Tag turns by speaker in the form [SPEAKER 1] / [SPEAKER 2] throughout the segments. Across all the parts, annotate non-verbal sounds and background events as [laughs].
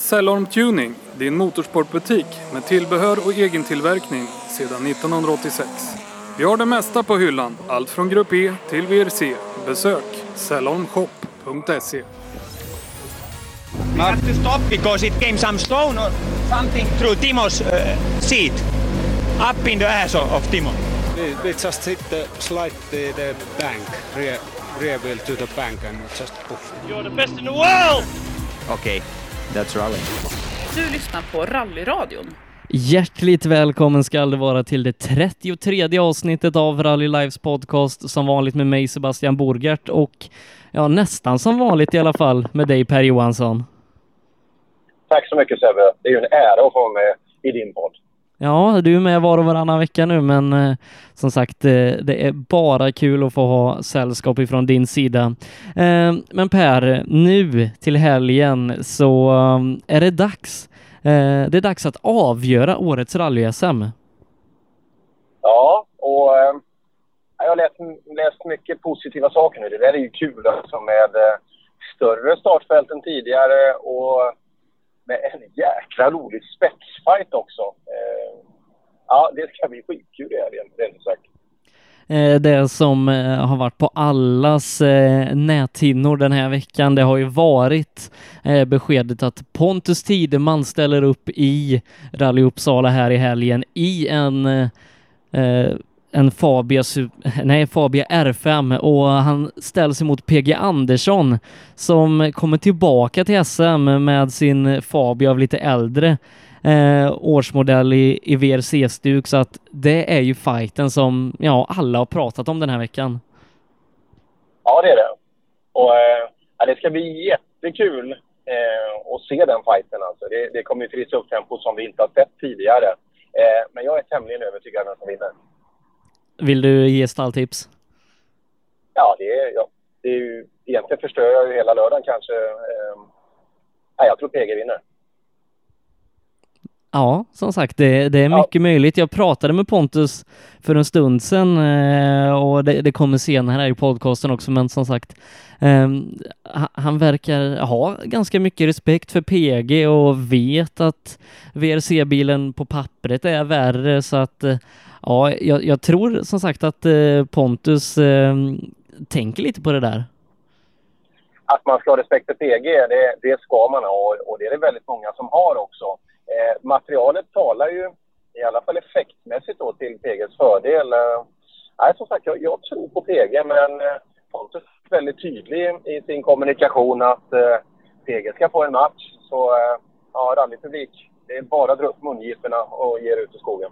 [SPEAKER 1] Cellorm Tuning, din motorsportbutik med tillbehör och egentillverkning sedan 1986. Vi har det mesta på hyllan, allt från Grupp E till VRC. Besök cellormshop.se.
[SPEAKER 2] We had to stop because it came some stone or something through Timo's uh, seat, up in the ass of, of Timo.
[SPEAKER 3] We, we just hit the slide the, the bank, rear, rear wheel to the bank and just poof.
[SPEAKER 4] You're the best in the world!
[SPEAKER 5] Okay, that's rally.
[SPEAKER 6] Du lyssnar på Rallyradion.
[SPEAKER 7] Hjärtligt välkommen ska det vara till det 33 avsnittet av Rally Lives podcast som vanligt med mig Sebastian Borgert och ja, nästan som vanligt i alla fall med dig Per Johansson.
[SPEAKER 8] Tack så mycket Sebbe. Det är ju en ära att få vara med i din podd.
[SPEAKER 7] Ja, du är med var och varannan vecka nu, men eh, som sagt, eh, det är bara kul att få ha sällskap ifrån din sida. Eh, men Per, nu till helgen så eh, är det dags. Eh, det är dags att avgöra årets rally-SM.
[SPEAKER 8] Ja, och eh, jag har läst, läst mycket positiva saker nu. Det där är ju kul alltså med eh, större startfält än tidigare och med en jäkla rolig spetsfight också. Eh, ja, det ska bli skitkul det här rent sagt.
[SPEAKER 7] Eh, det som eh, har varit på allas eh, näthinnor den här veckan, det har ju varit beskedet att Pontus Tideman ställer upp i Rally Uppsala här i helgen i en en Fabia, [laughs] nej, Fabia R5 och han ställs emot PG Andersson som kommer tillbaka till SM med sin Fabia av lite äldre eh, årsmodell i, i VRC-stuk så att det är ju fighten som ja, alla har pratat om den här veckan.
[SPEAKER 8] Ja, det är det. Och eh, det ska bli jättekul eh, att se den fighten alltså. Det, det kommer ju trissa upp tempo som vi inte har sett tidigare. Eh, men jag är tämligen övertygad om vem som vinner.
[SPEAKER 7] Vill du ge stalltips?
[SPEAKER 8] Ja, det är, ja, det är ju... Egentligen förstör jag ju hela lördagen kanske. Eh, nej, jag tror PG vinner.
[SPEAKER 7] Ja, som sagt, det, det är mycket möjligt. Jag pratade med Pontus för en stund sedan eh, och det, det kommer senare här i podcasten också, men som sagt, eh, ha- han verkar ha ganska mycket respekt för PG och vet att VRC-bilen på pappret är värre, så att eh, ja, jag, jag tror som sagt att eh, Pontus eh, tänker lite på det där.
[SPEAKER 8] att man ska ha respekt för PG, det, det ska man ha och, och det är det väldigt många som har också. Eh, materialet talar ju, i alla fall effektmässigt då, till PGs fördel. Eh, nej, som sagt, jag, jag tror på PG men eh, Pontus är väldigt tydlig i sin kommunikation att eh, PG ska få en match. Så eh, ja, rallypublik, det är bara att dra upp mungiporna och ge er ut i skogen.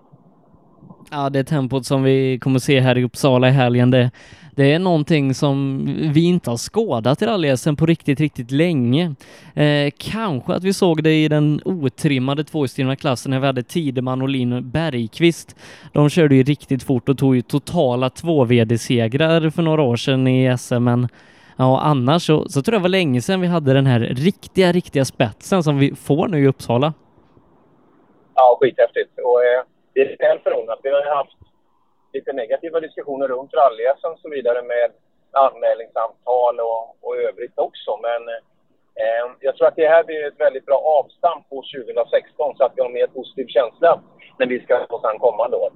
[SPEAKER 7] Ja, det tempot som vi kommer se här i Uppsala i helgen, det, det är någonting som vi inte har skådat i rally på riktigt, riktigt länge. Eh, kanske att vi såg det i den otrimmade tvåhjulsdrivna klassen när vi hade Tideman och Lin Bergqvist. De körde ju riktigt fort och tog ju totala två VD-segrar för några år sedan i SM, men ja, annars så, så tror jag det var länge sedan vi hade den här riktiga, riktiga spetsen som vi får nu i Uppsala.
[SPEAKER 8] Ja, skithäftigt. Och eh, det är väl förunnat. Vi har haft lite negativa diskussioner runt rally och så vidare med anmälningssamtal och, och övrigt också. Men eh, jag tror att det här blir ett väldigt bra avstamp på 2016 så att vi har mer positiv känsla när vi ska få sedan kommande år.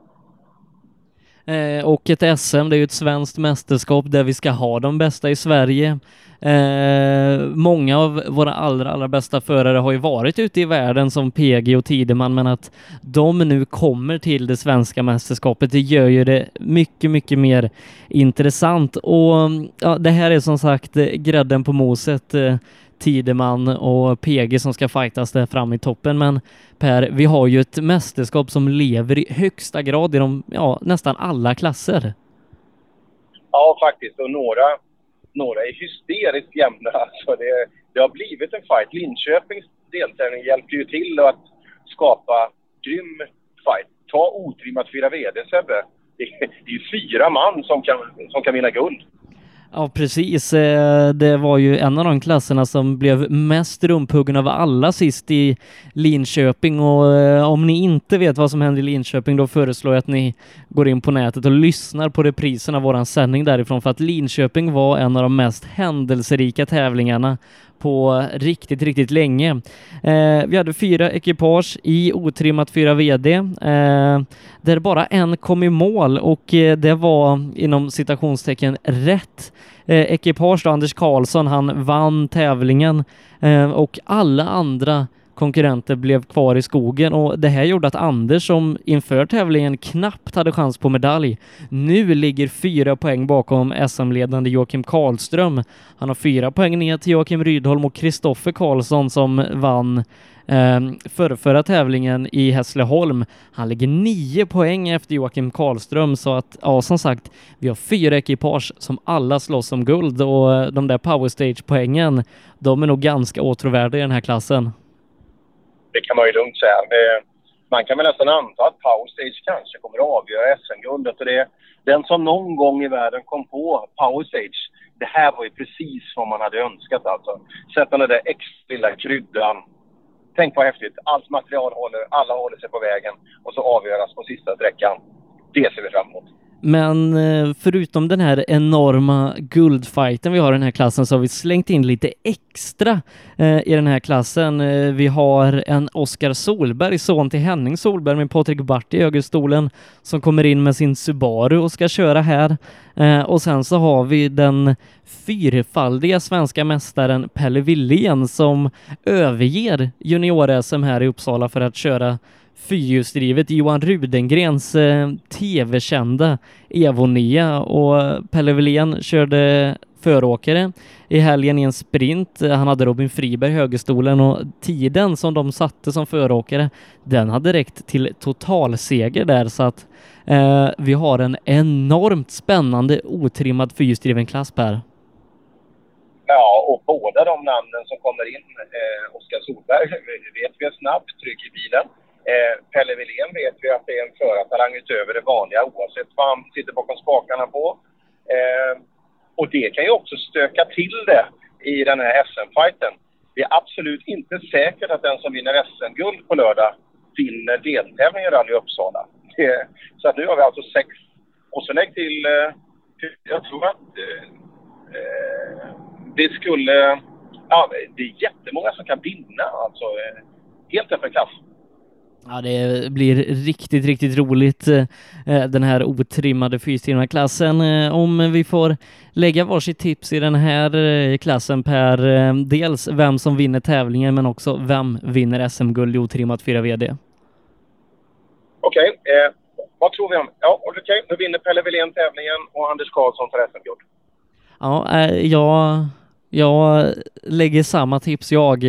[SPEAKER 7] Eh, och ett SM, det är ju ett svenskt mästerskap där vi ska ha de bästa i Sverige. Eh, många av våra allra, allra bästa förare har ju varit ute i världen som PG och Tideman, men att de nu kommer till det svenska mästerskapet, det gör ju det mycket, mycket mer intressant. Och ja, det här är som sagt eh, grädden på moset. Eh, Tideman och PG som ska fightas där fram i toppen. Men Per, vi har ju ett mästerskap som lever i högsta grad i de, ja, nästan alla klasser.
[SPEAKER 8] Ja, faktiskt. Och några, några är hysteriskt jämna. Alltså det, det har blivit en fight. Linköpings deltävling hjälpte ju till att skapa grym fight. Ta otrimmat fyra VD, Sebbe. Det, är- det är ju fyra man som kan, som kan vinna guld.
[SPEAKER 7] Ja, precis. Eh, det var ju en av de klasserna som blev mest rumphuggen av alla sist i Linköping och eh, om ni inte vet vad som hände i Linköping då föreslår jag att ni går in på nätet och lyssnar på reprisen av våran sändning därifrån för att Linköping var en av de mest händelserika tävlingarna på riktigt, riktigt länge. Eh, vi hade fyra ekipage i otrimmat 4 VD eh, där bara en kom i mål och eh, det var inom citationstecken rätt eh, ekipage då, Anders Karlsson, han vann tävlingen eh, och alla andra konkurrenter blev kvar i skogen och det här gjorde att Anders som inför tävlingen knappt hade chans på medalj nu ligger fyra poäng bakom SM-ledande Joakim Karlström. Han har fyra poäng ner till Joakim Rydholm och Kristoffer Karlsson som vann eh, förra tävlingen i Hässleholm. Han ligger nio poäng efter Joakim Karlström så att ja, som sagt, vi har fyra ekipage som alla slåss om guld och de där powerstage-poängen, de är nog ganska åtråvärda i den här klassen
[SPEAKER 8] det kan man ju lugnt säga. Man kan väl nästan anta att Powerstage kanske kommer att avgöra SM-guldet. det, den som någon gång i världen kom på Powerstage, det här var ju precis vad man hade önskat alltså. Sätta den där extra lilla kryddan. Tänk vad häftigt. Allt material håller, alla håller sig på vägen och så avgöras på sista sträckan. Det ser vi fram emot.
[SPEAKER 7] Men eh, förutom den här enorma guldfighten vi har i den här klassen så har vi slängt in lite extra eh, i den här klassen. Eh, vi har en Oskar Solberg, son till Henning Solberg med Patrik Bart i högerstolen som kommer in med sin Subaru och ska köra här. Och sen så har vi den fyrfaldiga svenska mästaren Pelle Willén som överger junior-SM här i Uppsala för att köra fyrhjulsdrivet Johan Rudengrens eh, tv-kända Evo 9 och Pelle Wilén körde föråkare i helgen i en sprint. Han hade Robin Friberg i högerstolen och tiden som de satte som föråkare, den hade räckt till totalseger där så att eh, vi har en enormt spännande otrimmad fyrhjulsdriven klass Per.
[SPEAKER 8] Ja, och båda de namnen som kommer in, eh, Oskar Solberg [laughs] vet vi är snabb, trygg i bilen. Eh, Pelle Wilén vet vi att det är en förartalang utöver det vanliga oavsett vad han sitter bakom spakarna på. Eh, och det kan ju också stöka till det i den här SM-fighten. Det är absolut inte säkert att den som vinner SM-guld på lördag vinner deltävlingen i Rally Uppsala. Det, så att nu har vi alltså sex. Och så lägg till, eh, jag tror att eh, eh det skulle... Ja, det är jättemånga som kan vinna alltså. Eh, helt öppen klass.
[SPEAKER 7] Ja, det blir riktigt, riktigt roligt eh, den här otrimmade fyrtimmarklassen. Eh, om vi får lägga varsitt tips i den här eh, klassen per dels vem som vinner tävlingen men också vem vinner SM-guld i otrimmat 4 VD.
[SPEAKER 8] Okej, okay, eh, vad tror vi om? Ja, okej, okay, nu vinner Pelle Wilén tävlingen och Anders Karlsson tar SM-guld.
[SPEAKER 7] Ja, eh, jag, jag lägger samma tips jag.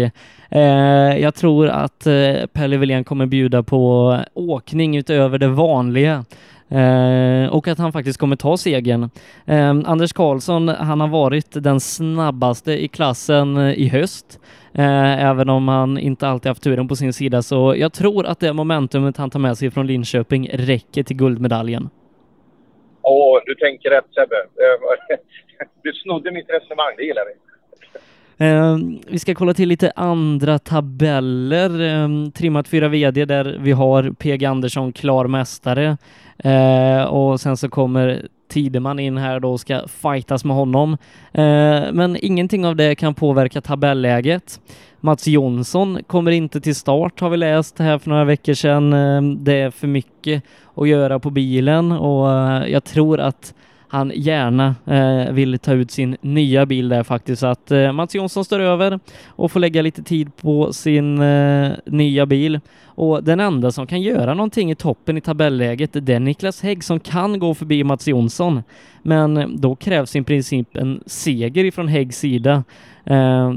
[SPEAKER 7] Eh, jag tror att eh, Pelle Wilén kommer bjuda på åkning utöver det vanliga. Eh, och att han faktiskt kommer ta segern. Eh, Anders Karlsson, han har varit den snabbaste i klassen eh, i höst. Eh, även om han inte alltid haft turen på sin sida, så jag tror att det momentumet han tar med sig från Linköping räcker till guldmedaljen.
[SPEAKER 8] Åh, du tänker rätt Sebbe. Eh, [laughs] du snodde mitt resonemang, det gillar vi.
[SPEAKER 7] Ehm, vi ska kolla till lite andra tabeller. Ehm, trimmat 4 VD där vi har PG Andersson klar mästare ehm, och sen så kommer Tideman in här då och ska fightas med honom. Men ingenting av det kan påverka tabelläget. Mats Jonsson kommer inte till start har vi läst här för några veckor sedan. Det är för mycket att göra på bilen och eh, jag tror att han gärna eh, vill ta ut sin nya bil där faktiskt. Så att eh, Mats Jonsson står över och får lägga lite tid på sin eh, nya bil. Och den enda som kan göra någonting i toppen i tabelläget, det är Niklas Hägg som kan gå förbi Mats Jonsson. Men då krävs i princip en seger ifrån Häggs sida. Eh,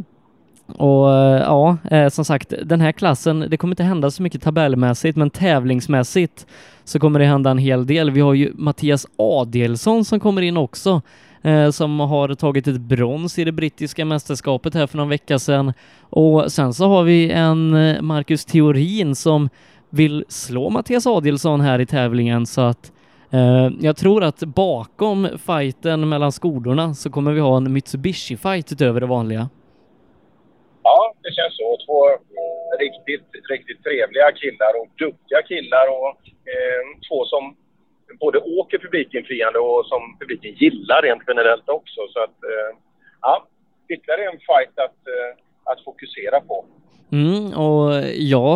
[SPEAKER 7] och eh, ja, eh, som sagt, den här klassen, det kommer inte hända så mycket tabellmässigt, men tävlingsmässigt så kommer det hända en hel del. Vi har ju Mattias Adelsson som kommer in också, eh, som har tagit ett brons i det brittiska mästerskapet här för någon vecka sedan. Och sen så har vi en eh, Marcus Theorin som vill slå Mattias Adelsson här i tävlingen så att eh, jag tror att bakom fighten mellan skolorna så kommer vi ha en Mitsubishi-fight utöver det vanliga.
[SPEAKER 8] Ja, det känns så. Två riktigt, riktigt trevliga killar och duktiga killar och eh, två som både åker publikinfriande och som publiken gillar rent generellt också. Så att, eh, ja, ytterligare en fight att, eh, att fokusera på.
[SPEAKER 7] Mm, och jag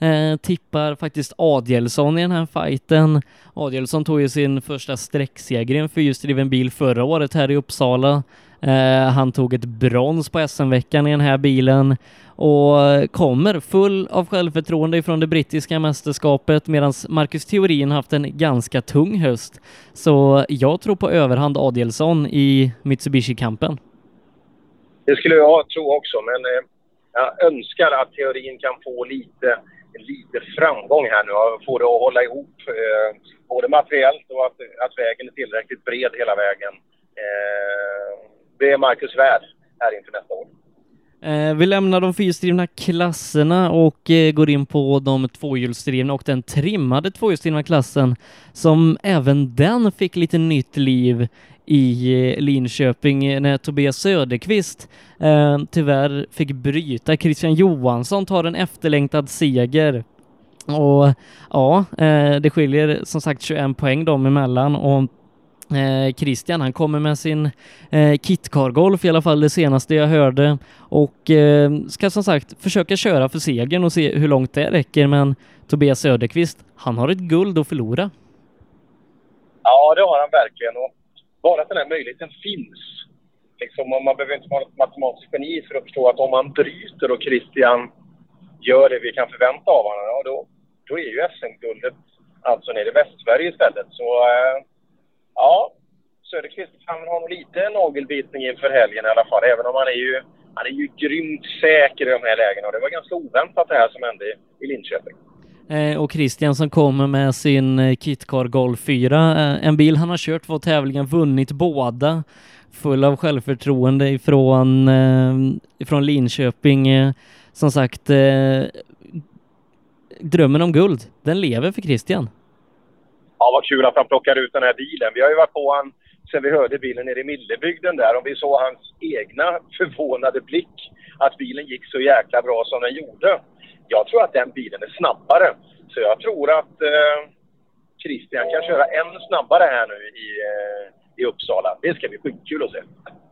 [SPEAKER 7] eh, tippar faktiskt Adielsson i den här fighten. Adielsson tog ju sin första sträckseger i en fyrhjulsdriven bil förra året här i Uppsala. Eh, han tog ett brons på SM-veckan i den här bilen och kommer full av självförtroende ifrån det brittiska mästerskapet medan Marcus Theorin haft en ganska tung höst. Så jag tror på överhand Adielsson i Mitsubishi-kampen.
[SPEAKER 8] Det skulle jag tro också, men eh, jag önskar att Theorin kan få lite, lite framgång här nu och få det att hålla ihop eh, både materiellt och att, att vägen är tillräckligt bred hela vägen. Eh, det är Marcus värd här inför nästa år.
[SPEAKER 7] Eh, vi lämnar de fyrhjulsdrivna klasserna och eh, går in på de tvåhjulsdrivna och den trimmade tvåhjulsdrivna klassen som även den fick lite nytt liv i eh, Linköping eh, när Tobias Söderqvist eh, tyvärr fick bryta. Christian Johansson tar en efterlängtad seger. Och ja, eh, det skiljer som sagt 21 poäng dem emellan och Eh, Christian, han kommer med sin eh, Kitcar-golf i alla fall det senaste jag hörde och eh, ska som sagt försöka köra för segern och se hur långt det räcker men Tobias Söderqvist, han har ett guld att förlora.
[SPEAKER 8] Ja, det har han verkligen och bara att den här möjligheten finns. Liksom, man behöver inte vara ett matematiskt geni för att förstå att om man bryter och Christian gör det vi kan förvänta av honom, ja, då, då är ju SM-guldet alltså nere i Västsverige istället. Så eh, ja, Söderqvist han har nog lite nagelbitning inför helgen i alla fall. Även om han är ju, han är ju grymt säker i de här lägena. Och det var ganska oväntat det här som hände i Linköping.
[SPEAKER 7] Eh, och Christian som kommer med sin eh, Kitcar Golf 4, eh, en bil han har kört två tävlingar, vunnit båda, full av självförtroende ifrån, ifrån Linköping. Som sagt, drömmen om guld, den lever för Christian.
[SPEAKER 8] Ja, vad kul att han plockar ut den här bilen. Vi har ju varit på han sen vi hörde bilen nere i Millebygden där och vi såg hans egna förvånade blick att bilen gick så jäkla bra som den gjorde. Jag tror att den bilen är snabbare. Så jag tror att eh, Christian kan köra än snabbare här nu i, eh, i Uppsala. Det ska bli skitkul att se.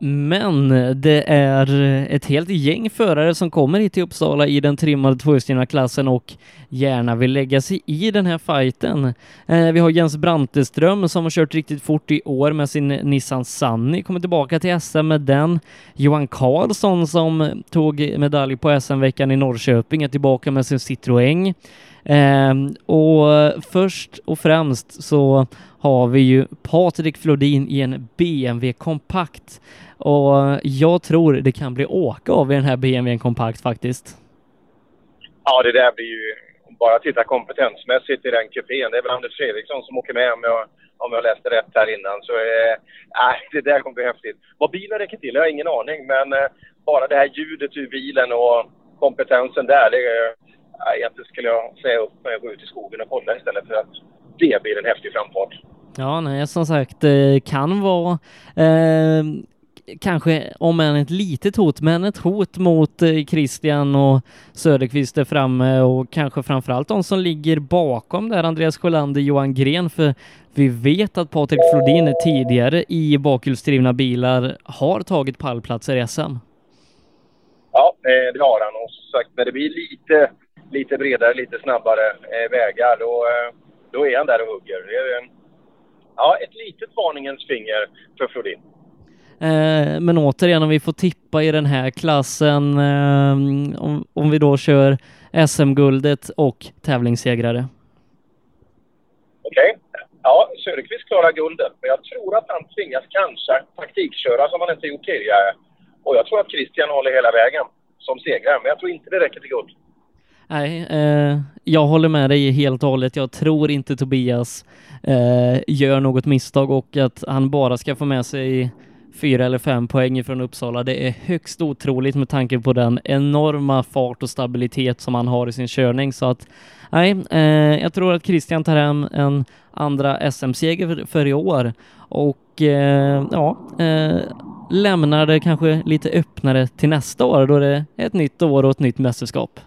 [SPEAKER 7] Men det är ett helt gäng förare som kommer hit till Uppsala i den trimmade tvåhjulsdrivna klassen och gärna vill lägga sig i den här fighten. Eh, vi har Jens Branteström som har kört riktigt fort i år med sin Nissan Sunny, kommer tillbaka till SM med den. Johan Karlsson som tog medalj på SM-veckan i Norrköping är tillbaka med sin Citroën. Eh, och först och främst så har vi ju Patrik Flodin i en BMW kompakt och jag tror det kan bli åka av i den här BMW kompakt faktiskt.
[SPEAKER 8] Ja, det där blir ju... Bara titta kompetensmässigt i den kupén. Det är väl Anders Fredriksson som åker med om jag, om jag läste rätt här innan. Så eh, det där kommer bli häftigt. Vad bilen räcker till, jag har ingen aning. Men eh, bara det här ljudet ur bilen och kompetensen där. Det, eh, egentligen skulle jag säga upp mig och gå ut i skogen och kolla istället för att det blir en häftig framfart.
[SPEAKER 7] Ja, nej, som sagt, det kan vara eh, kanske om än ett litet hot, men ett hot mot eh, Christian och Söderqvist där framme och kanske framförallt de som ligger bakom där, Andreas Sjölander, Johan Gren, för vi vet att Patrik Flodin tidigare i bakhjulsdrivna bilar har tagit pallplatser i SM.
[SPEAKER 8] Ja, eh, det har han och sagt när det blir lite, lite bredare, lite snabbare eh, vägar då, då är han där och hugger. Är, ja, ett litet varningens finger för Flodin.
[SPEAKER 7] Eh, men återigen, om vi får tippa i den här klassen, eh, om, om vi då kör SM-guldet och tävlingssegrare.
[SPEAKER 8] Okej. Okay. Ja, Söderqvist klarar guldet, men jag tror att han tvingas kanske taktikköra som han inte gjort tidigare. Och jag tror att Christian håller hela vägen som segrare, men jag tror inte det räcker till guld.
[SPEAKER 7] Nej, eh, jag håller med dig helt och hållet. Jag tror inte Tobias eh, gör något misstag och att han bara ska få med sig fyra eller fem poäng från Uppsala. Det är högst otroligt med tanke på den enorma fart och stabilitet som han har i sin körning. Så att nej, eh, jag tror att Christian tar hem en andra SM-seger för, för, i år och eh, ja, eh, lämnar det kanske lite öppnare till nästa år då det är ett nytt år och ett nytt mästerskap.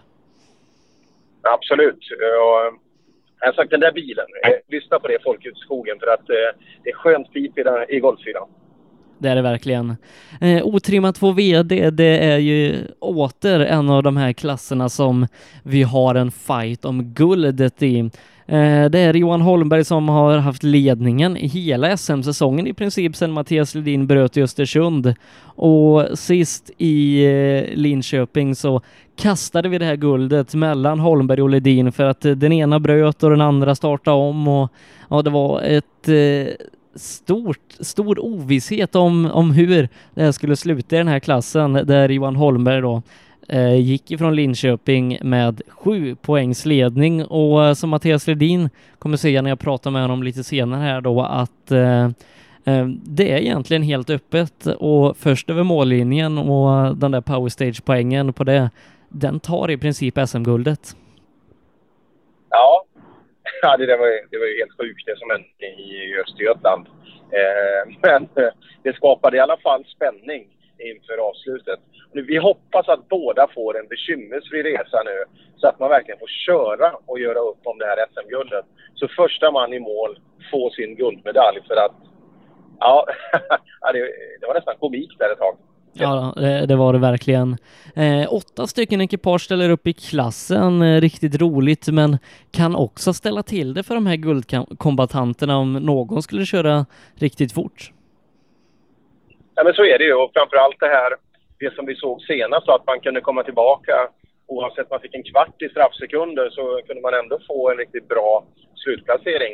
[SPEAKER 8] Absolut. Och jag har sagt den där bilen, lyssna på det folk ute i skogen för att eh, det är skönt pip i, den, i Golfyran.
[SPEAKER 7] det är det verkligen. Eh, otrimmat 2 VD, det är ju åter en av de här klasserna som vi har en fight om guldet i. Eh, det är Johan Holmberg som har haft ledningen i hela SM-säsongen i princip sedan Mattias Ledin bröt i Östersund. Och sist i eh, Linköping så kastade vi det här guldet mellan Holmberg och Ledin för att eh, den ena bröt och den andra startade om och ja, det var ett stort, stor ovisshet om, om hur det här skulle sluta i den här klassen där Johan Holmberg då eh, gick ifrån Linköping med sju poängs ledning och eh, som Mattias Ledin kommer säga när jag pratar med honom lite senare här då att eh, eh, det är egentligen helt öppet och först över mållinjen och den där powerstage-poängen på det, den tar i princip SM-guldet.
[SPEAKER 8] Ja, [laughs] ja det, där var, det var ju helt sjukt det som hände i Östergötland. Eh, [laughs] men eh, det skapade i alla fall spänning inför avslutet. Vi hoppas att båda får en bekymmersfri resa nu så att man verkligen får köra och göra upp om det här SM-guldet. Så första man i mål får sin guldmedalj för att [laughs] ja, det, det var nästan komik där ett tag.
[SPEAKER 7] Ja, det, det var det verkligen. Eh, åtta stycken ekipage ställer upp i klassen, eh, riktigt roligt, men kan också ställa till det för de här guldkombatanterna om någon skulle köra riktigt fort.
[SPEAKER 8] Ja, men så är det ju och framförallt det här, det som vi såg senast, att man kunde komma tillbaka oavsett man fick en kvart i straffsekunder så kunde man ändå få en riktigt bra slutplacering.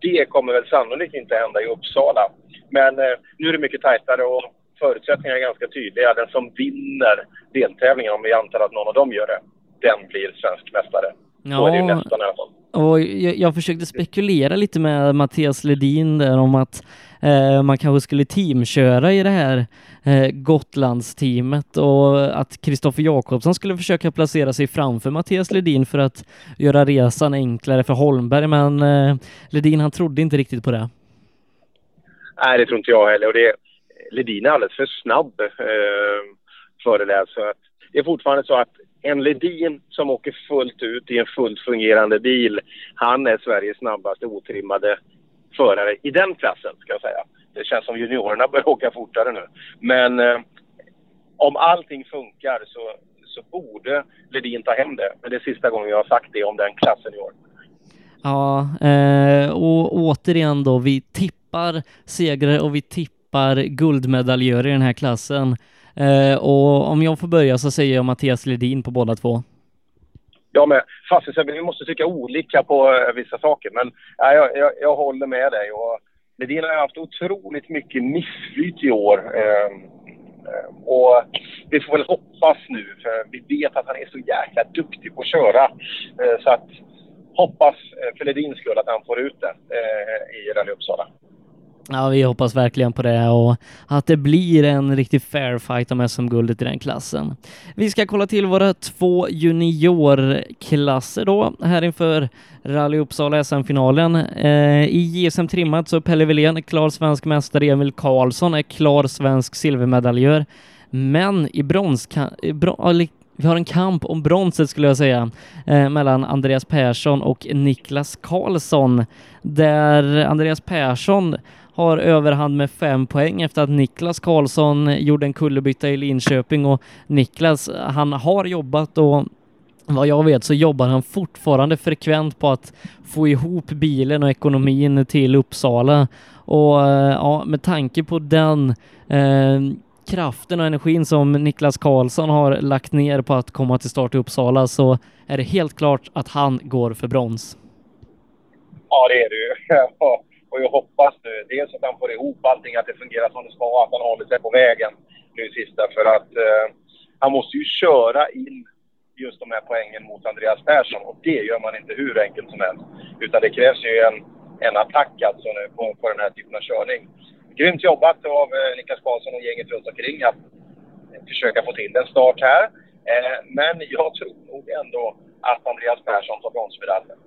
[SPEAKER 8] Det kommer väl sannolikt inte hända i Uppsala. Men eh, nu är det mycket tajtare och förutsättningarna är ganska tydliga. Den som vinner deltävlingen, om vi antar att någon av dem gör det, den blir svensk mästare. Ja, så är det ju nästan i alla fall.
[SPEAKER 7] Och jag, jag försökte spekulera lite med Mattias Ledin där om att eh, man kanske skulle teamköra i det här eh, Gotlandsteamet och att Kristoffer Jakobsson skulle försöka placera sig framför Mattias Ledin för att göra resan enklare för Holmberg, men eh, Ledin han trodde inte riktigt på det.
[SPEAKER 8] Nej, det tror inte jag heller. Och det, Ledin är alldeles för snabb eh, för det. Så att det är fortfarande så att en Ledin som åker fullt ut i en fullt fungerande bil, han är Sveriges snabbaste otrimmade förare i den klassen, ska jag säga. Det känns som juniorerna börjar [laughs] åka fortare nu. Men eh, om allting funkar så, så borde Ledin ta hem det. Men det är sista gången jag har sagt det om den klassen i år.
[SPEAKER 7] Ja, eh, och återigen då, vi tippar segrare och vi tippar guldmedaljörer i den här klassen. Eh, och om jag får börja så säger jag Mattias Ledin på båda två.
[SPEAKER 8] Jag med. Fast vi måste tycka olika på eh, vissa saker. Men uh, jag, jag, jag, håller med dig. Och Ledin har haft otroligt mycket missflyt i år. Ehm, ehm, och vi får väl hoppas nu, för vi vet att han är så jäkla duktig på att köra. Eh, så att hoppas eh, för Ledins skull att han får ut det i Rally Uppsala.
[SPEAKER 7] Ja, vi hoppas verkligen på det och att det blir en riktig fair fight om SM-guldet i den klassen. Vi ska kolla till våra två juniorklasser då här inför Rally Uppsala SM-finalen. Eh, I JSM trimmat så är Pelle Wilén klar svensk mästare, Emil Karlsson är klar svensk silvermedaljör. Men i brons, vi har en kamp om bronset skulle jag säga eh, mellan Andreas Persson och Niklas Karlsson där Andreas Persson har överhand med fem poäng efter att Niklas Karlsson gjorde en kullerbytta i Linköping och Niklas, han har jobbat och vad jag vet så jobbar han fortfarande frekvent på att få ihop bilen och ekonomin till Uppsala. Och eh, ja, med tanke på den eh, kraften och energin som Niklas Karlsson har lagt ner på att komma till start i Uppsala så är det helt klart att han går för brons.
[SPEAKER 8] Ja, det är det ju. [laughs] Och jag hoppas nu dels att han får ihop allting, att det fungerar som det ska, att han håller sig på vägen nu i sista. För att eh, han måste ju köra in just de här poängen mot Andreas Persson och det gör man inte hur enkelt som helst. Utan det krävs ju en, en attack alltså nu på, på den här typen av körning. Grymt jobbat av eh, Niklas Karlsson och gänget runt omkring att försöka få till en start här. Eh, men jag tror nog ändå att Andreas Persson tar bronsmedaljen.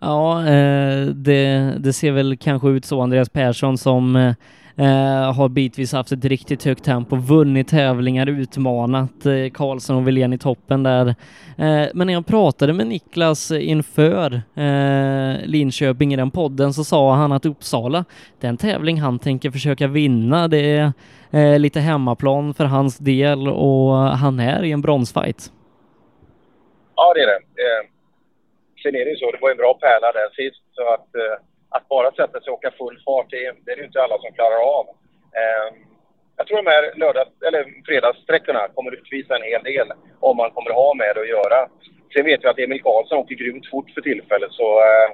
[SPEAKER 7] Ja, eh, det, det, ser väl kanske ut så. Andreas Persson som eh, eh, har bitvis haft ett riktigt högt tempo, vunnit tävlingar, utmanat eh, Karlsson och Wilén i toppen där. Eh, men när jag pratade med Niklas inför eh, Linköping i den podden så sa han att Uppsala, den tävling han tänker försöka vinna, det är eh, lite hemmaplan för hans del och han är i en bronsfight.
[SPEAKER 8] Ja, det är det. Eh, sen är det ju så, det var en bra pärla där sist, så att, eh, att bara sätta sig och åka full fart, det, det är det inte alla som klarar av. Eh, jag tror de här lördags, eller fredagssträckorna kommer utvisa en hel del om man kommer ha med det att göra. Sen vet vi att Emil Karlsson åker grymt fort för tillfället så eh,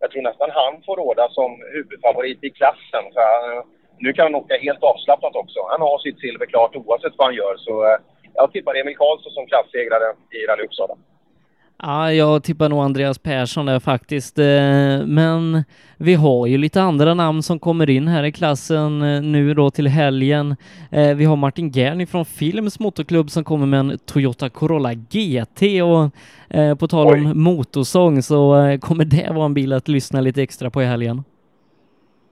[SPEAKER 8] jag tror nästan han får råda som huvudfavorit i klassen. Så, eh, nu kan han åka helt avslappnat också. Han har sitt silver klart oavsett vad han gör. Så eh, jag tippar Emil Karlsson som klassegrare i Rally Uppsala.
[SPEAKER 7] Ja, jag tippar nog Andreas Persson där faktiskt. Eh, men vi har ju lite andra namn som kommer in här i klassen eh, nu då till helgen. Eh, vi har Martin Gern från Films motorklubb som kommer med en Toyota Corolla GT och på tal om Oj. motorsång så kommer det vara en bil att lyssna lite extra på i helgen.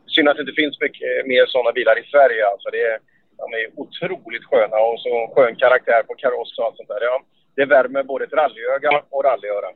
[SPEAKER 8] Synd att det inte finns mycket mer sådana bilar i Sverige alltså. Det är, de är otroligt sköna och så skön karaktär på kaross och allt sånt där. Ja det värmer både ett rallyöga och rallyöra.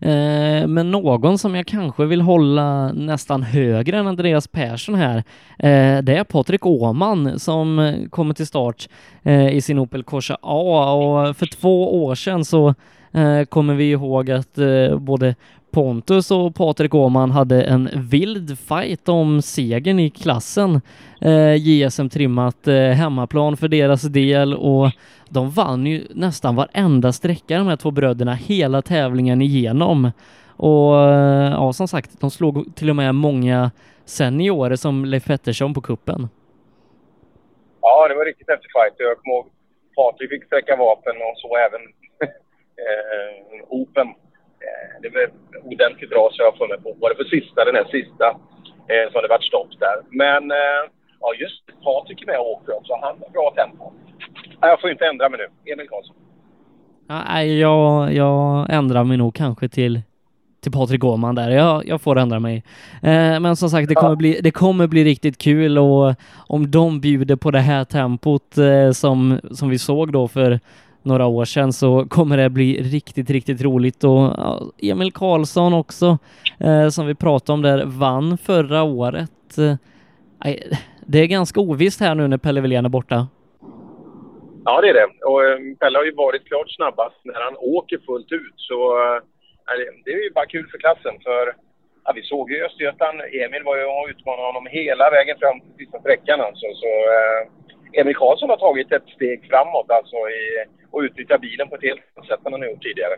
[SPEAKER 7] Eh, men någon som jag kanske vill hålla nästan högre än Andreas Persson här, eh, det är Patrik Åman som kommer till start eh, i sin Opel Corsa A och för två år sedan så eh, kommer vi ihåg att eh, både Pontus och Patrik Åman hade en vild fight om segern i klassen. Eh, JSM trimmat eh, hemmaplan för deras del och de vann ju nästan varenda sträcka de här två bröderna hela tävlingen igenom. Och eh, ja, som sagt, de slog till och med många seniorer som Leif Pettersson på kuppen.
[SPEAKER 8] Ja, det var riktigt häftig fight. Jag kommer ihåg Patrik fick sträcka vapen och så även [laughs] eh, Open det var ordentligt bra så jag får mig på. Var det för sista, den här sista, eh, så det varit stopp där. Men eh, ja, just Patrik är med och åker också. Han har bra tempo. Jag får inte ändra mig nu. Emil Karlsson.
[SPEAKER 7] Nej, jag, jag ändrar mig nog kanske till till Patrik Åhman där. Jag, jag får ändra mig. Eh, men som sagt, det kommer, bli, det kommer bli riktigt kul och om de bjuder på det här tempot eh, som, som vi såg då för några år sedan så kommer det bli riktigt, riktigt roligt och Emil Karlsson också eh, som vi pratade om där vann förra året. Eh, det är ganska ovisst här nu när Pelle Wilén är borta.
[SPEAKER 8] Ja, det är det. Och eh, Pelle har ju varit klart snabbast när han åker fullt ut. Så eh, det är ju bara kul för klassen. För ja, vi såg ju Östergötland, Emil var ju och utmanade honom hela vägen fram till sista sträckan alltså. Så eh, Emil Karlsson har tagit ett steg framåt alltså i, och utnyttjar bilen på ett helt annat sätt än han har gjort tidigare.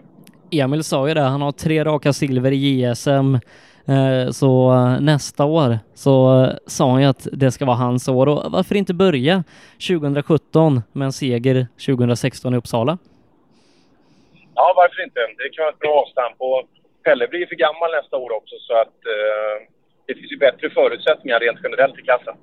[SPEAKER 7] Emil sa ju det, han har tre raka silver i JSM. Eh, så nästa år så sa han ju att det ska vara hans år och varför inte börja 2017 med en seger 2016 i Uppsala?
[SPEAKER 8] Ja, varför inte? Det kan vara ett bra avstamp och Pelle blir för gammal nästa år också så att eh, det finns ju bättre förutsättningar rent generellt i klassen.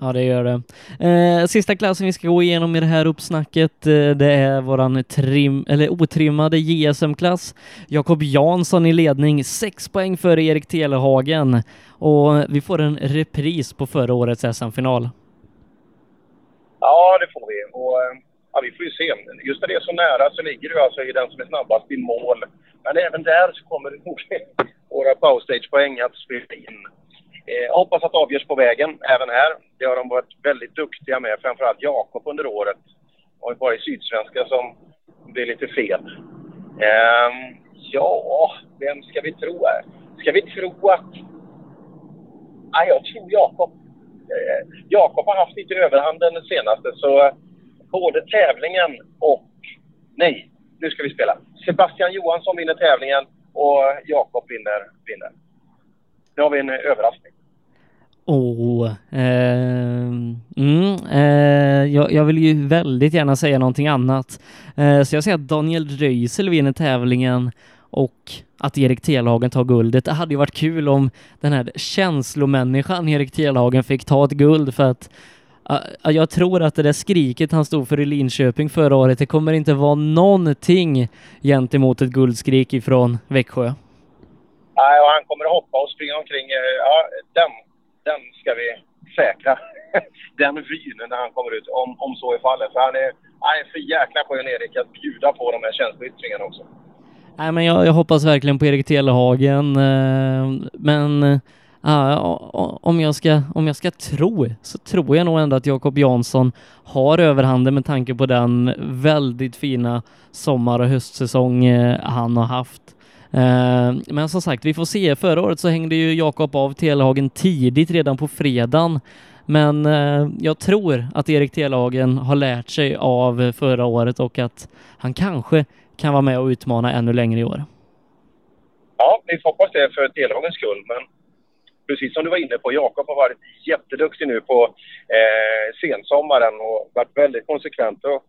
[SPEAKER 7] Ja, det gör det. Eh, sista klassen vi ska gå igenom i det här uppsnacket, eh, det är våran trim, eller otrimmade JSM-klass. Jakob Jansson i ledning, sex poäng före Erik Telehagen och vi får en repris på förra årets SM-final.
[SPEAKER 8] Ja, det får vi. Och, eh, ja, vi får ju se. Just när det är så nära så ligger du alltså i den som är snabbast i mål. Men även där så kommer [laughs] våra powerstage-poäng att spela in. Eh, hoppas att det avgörs på vägen även här. Det har de varit väldigt duktiga med, framförallt Jakob under året. Det har varit Sydsvenska som blir lite fel. Eh, ja, vem ska vi tro här? Ska vi tro att... Nej, jag tror Jakob. Eh, Jakob har haft lite överhanden den senaste, så både tävlingen och... Nej, nu ska vi spela. Sebastian Johansson vinner tävlingen och Jakob vinner, vinner. Nu har vi en överraskning.
[SPEAKER 7] Oh, eh, mm, eh, jag, jag, vill ju väldigt gärna säga någonting annat. Eh, så jag säger att Daniel Röisel vinner tävlingen och att Erik Telhagen tar guldet. Det hade ju varit kul om den här känslomänniskan Erik Telhagen fick ta ett guld för att uh, jag tror att det där skriket han stod för i Linköping förra året, det kommer inte vara någonting gentemot ett guldskrik ifrån Växjö.
[SPEAKER 8] Nej, och han kommer att hoppa och springa omkring. Eh, ja, den den ska vi säkra [laughs] den vyn när han kommer ut, om, om så är fallet. För han är, han är för jäkla skön Erik att bjuda på de här känsloyttringarna också.
[SPEAKER 7] Nej, men jag, jag hoppas verkligen på Erik Telehagen, eh, men uh, om, jag ska, om jag ska tro så tror jag nog ändå att Jakob Jansson har överhanden med tanke på den väldigt fina sommar och höstsäsong eh, han har haft. Eh, men som sagt, vi får se. Förra året så hängde ju Jakob av Telehagen tidigt redan på fredagen. Men eh, jag tror att Erik Telehagen har lärt sig av förra året och att han kanske kan vara med och utmana ännu längre i år.
[SPEAKER 8] Ja, vi får hoppas det för Telehagens skull. Men precis som du var inne på, Jakob har varit jätteduktig nu på eh, sensommaren och varit väldigt konsekvent. Och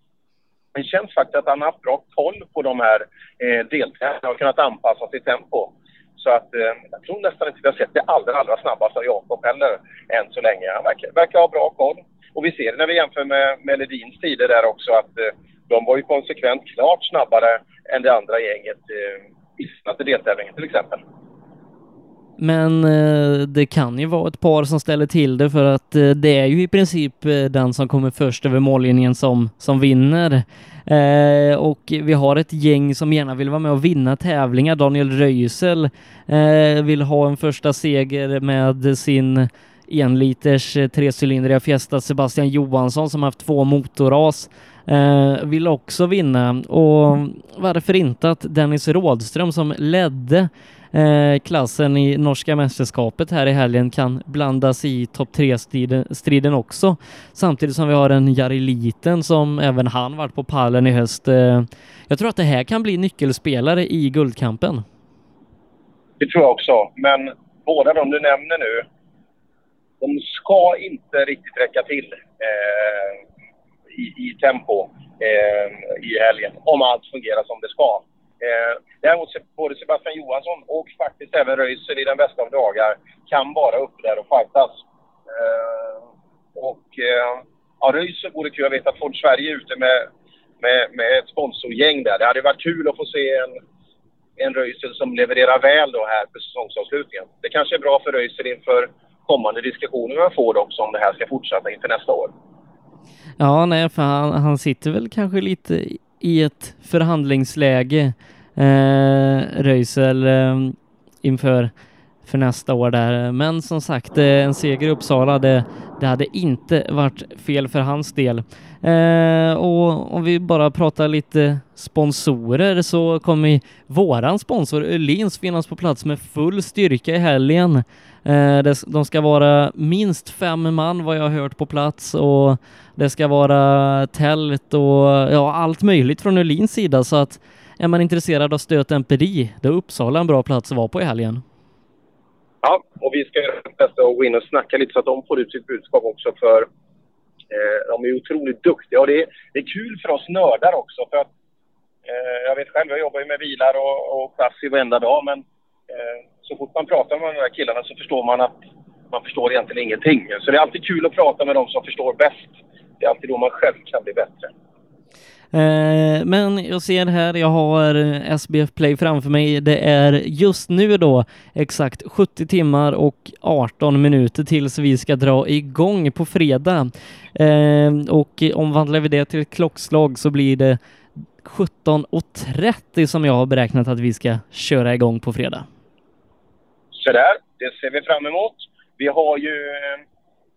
[SPEAKER 8] det känns faktiskt att han har haft bra koll på de här eh, deltävlingarna och kunnat anpassa sitt tempo. Så att eh, jag tror nästan inte vi har sett det allra, allra snabbaste av Jakob heller än så länge. Han verkar, verkar ha bra koll. Och vi ser det när vi jämför med, med Ledins tider där också att eh, de var ju konsekvent klart snabbare än det andra gänget eh, i senaste deltävlingen till exempel.
[SPEAKER 7] Men eh, det kan ju vara ett par som ställer till det för att eh, det är ju i princip eh, den som kommer först över mållinjen som, som vinner. Eh, och vi har ett gäng som gärna vill vara med och vinna tävlingar. Daniel Röisel eh, vill ha en första seger med sin enliters eh, trecylindriga Fiesta Sebastian Johansson som haft två motorras eh, vill också vinna och varför inte att Dennis Rådström som ledde Eh, klassen i norska mästerskapet här i helgen kan blandas i topp tre-striden också. Samtidigt som vi har en Jari Liten som även han varit på pallen i höst. Eh, jag tror att det här kan bli nyckelspelare i guldkampen.
[SPEAKER 8] Det tror jag också, men båda de du nämner nu, de ska inte riktigt räcka till. Eh, i, i tempo eh, i helgen. Om allt fungerar som det ska. Eh, däremot både Sebastian Johansson och faktiskt även Röisel i den bästa av dagar kan vara uppe där och fightas. Eh, och eh, ja, Röisel vore kul. Jag vet att Ford Sverige är ute med, med, med ett sponsorgäng där. Det hade varit kul att få se en, en Röisel som levererar väl då här för säsongsavslutningen. Det kanske är bra för Röisel inför kommande diskussioner med Ford också om det här ska fortsätta inför nästa år.
[SPEAKER 7] Ja, nej, för han, han sitter väl kanske lite i ett förhandlingsläge, eh, Röisel, eh, inför för nästa år där. Men som sagt, eh, en seger i Uppsala, det, det hade inte varit fel för hans del. Eh, och om vi bara pratar lite sponsorer så kommer våran sponsor Öhlins finnas på plats med full styrka i helgen. Eh, de ska vara minst fem man vad jag har hört på plats och det ska vara tält och ja, allt möjligt från Öhlins sida så att är man intresserad av stötemperi, då är Uppsala en bra plats att vara på i helgen.
[SPEAKER 8] Ja, och vi ska göra det bästa och gå in och snacka lite så att de får ut sitt budskap också för eh, de är otroligt duktiga och det är, det är kul för oss nördar också för att eh, jag vet själv, jag jobbar ju med bilar och, och chassi varenda dag men eh, så fort man pratar med de här killarna så förstår man att man förstår egentligen ingenting. Så det är alltid kul att prata med de som förstår bäst. Det är alltid då man själv kan bli bättre.
[SPEAKER 7] Eh, men jag ser här, jag har SBF Play framför mig. Det är just nu då exakt 70 timmar och 18 minuter tills vi ska dra igång på fredag. Eh, och omvandlar vi det till ett klockslag så blir det 17.30 som jag har beräknat att vi ska köra igång på fredag.
[SPEAKER 8] Så där, det ser vi fram emot. Vi har ju,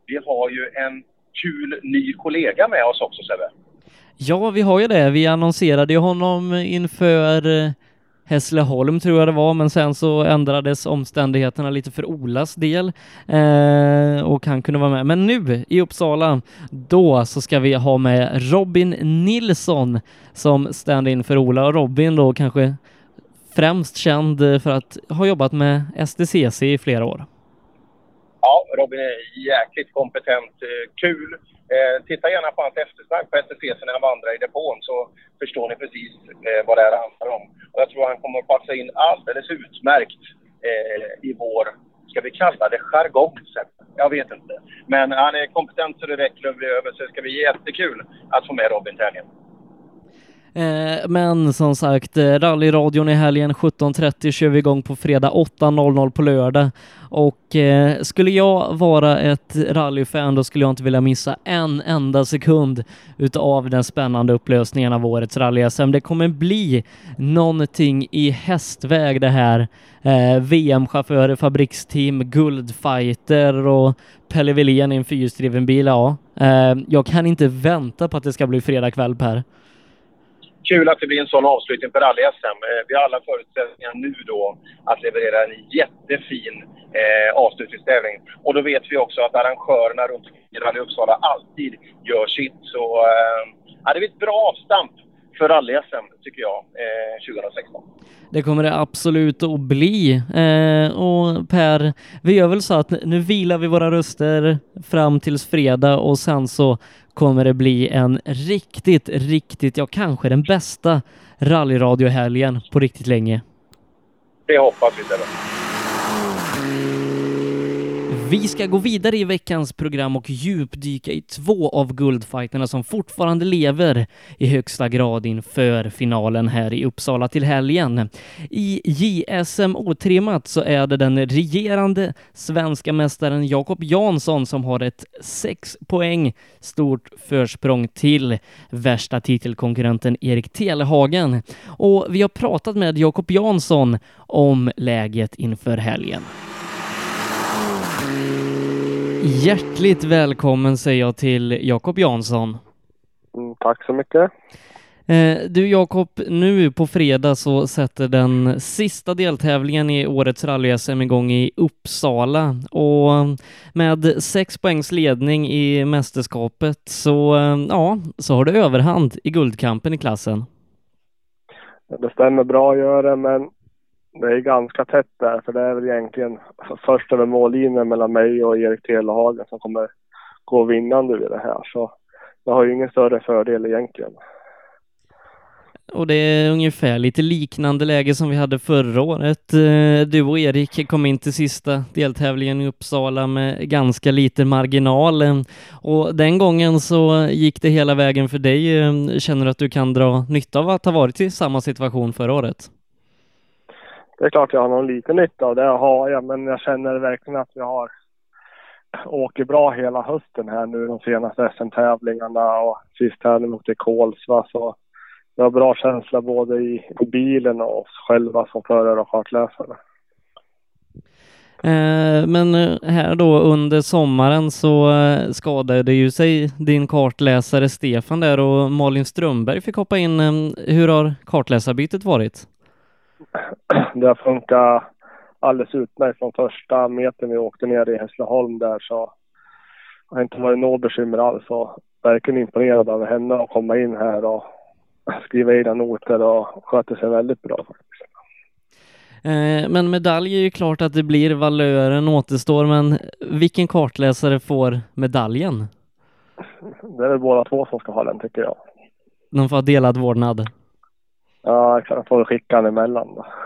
[SPEAKER 8] vi har ju en kul ny kollega med oss också Sebbe.
[SPEAKER 7] Ja, vi har ju det. Vi annonserade ju honom inför eh, Hässleholm tror jag det var, men sen så ändrades omständigheterna lite för Olas del eh, och han kunde vara med. Men nu i Uppsala, då så ska vi ha med Robin Nilsson som stand-in för Ola och Robin då kanske främst känd för att ha jobbat med STCC i flera år.
[SPEAKER 8] Ja, Robin är jäkligt kompetent, eh, kul. Eh, titta gärna på hans eftersnack på STCC när han vandrar i depån så förstår ni precis eh, vad det här handlar om. Och jag tror han kommer att passa in alldeles utmärkt eh, i vår, ska vi kalla det jargong? Jag vet inte. Men han är kompetent så det räcker över så det ska bli jättekul att få med Robin till
[SPEAKER 7] Eh, men som sagt, eh, rallyradion i helgen 17.30 kör vi igång på fredag 8.00 på lördag. Och eh, skulle jag vara ett rallyfan då skulle jag inte vilja missa en enda sekund utav den spännande upplösningen av årets rally-SM. Det kommer bli någonting i hästväg det här. Eh, VM-chaufförer, fabriksteam, guldfighter och Pelle Wilén i en fyrhjulsdriven bil. Ja, eh, jag kan inte vänta på att det ska bli fredag kväll Per.
[SPEAKER 8] Kul att det blir en sån avslutning på rally-SM. Eh, vi har alla förutsättningar nu då att leverera en jättefin eh, avslutningstävling. Och då vet vi också att arrangörerna runt Rally Uppsala alltid gör sitt. Så eh, det blir ett bra avstamp för rally-SM tycker jag, eh, 2016.
[SPEAKER 7] Det kommer det absolut att bli. Eh, och Per, vi gör väl så att nu vilar vi våra röster fram tills fredag och sen så kommer det bli en riktigt, riktigt, ja kanske den bästa rallyradiohelgen på riktigt länge.
[SPEAKER 8] Det hoppas vi Där.
[SPEAKER 7] Vi ska gå vidare i veckans program och djupdyka i två av guldfighterna som fortfarande lever i högsta grad inför finalen här i Uppsala till helgen. I JSM otrimmat så är det den regerande svenska mästaren Jakob Jansson som har ett sex poäng stort försprång till värsta titelkonkurrenten Erik Telehagen. Och vi har pratat med Jakob Jansson om läget inför helgen. Hjärtligt välkommen säger jag till Jakob Jansson.
[SPEAKER 4] Mm, tack så mycket.
[SPEAKER 7] Eh, du Jakob, nu på fredag så sätter den sista deltävlingen i årets rally-SM igång i Uppsala och med sex poängs ledning i mästerskapet så, eh, ja, så har du överhand i guldkampen i klassen.
[SPEAKER 4] Det stämmer bra gör det, men det är ganska tätt där, för det är väl egentligen först över mållinjen mellan mig och Erik Telehagen som kommer gå vinnande vid det här. Så jag har ju ingen större fördel egentligen.
[SPEAKER 7] Och det är ungefär lite liknande läge som vi hade förra året. Eh, du och Erik kom in till sista deltävlingen i Uppsala med ganska lite marginal. Och den gången så gick det hela vägen för dig. Eh, känner du att du kan dra nytta av att ha varit i samma situation förra året?
[SPEAKER 4] Det är klart jag har någon liten nytta av det, har jag, men jag känner verkligen att vi har åker bra hela hösten här nu de senaste SM-tävlingarna och sist här nu till Kolsva så jag har bra känsla både i, i bilen och oss själva som förare och kartläsare.
[SPEAKER 7] Eh, men eh, här då under sommaren så eh, skadade ju sig din kartläsare Stefan där och Malin Strömberg fick hoppa in. Ehm, hur har kartläsarbytet varit? [clears throat]
[SPEAKER 4] det har funkat alldeles utmärkt från första metern vi åkte ner i Hässleholm där så har inte varit något bekymmer alls och verkligen imponerad av henne att komma in här och skriva egna noter och sköter sig väldigt bra faktiskt.
[SPEAKER 7] Eh, men medalj är ju klart att det blir, valören återstår, men vilken kartläsare får medaljen?
[SPEAKER 4] Det är väl båda två som ska ha den tycker jag.
[SPEAKER 7] De får ha delad vårdnad?
[SPEAKER 4] Ja, jag får skicka honom emellan då. [laughs]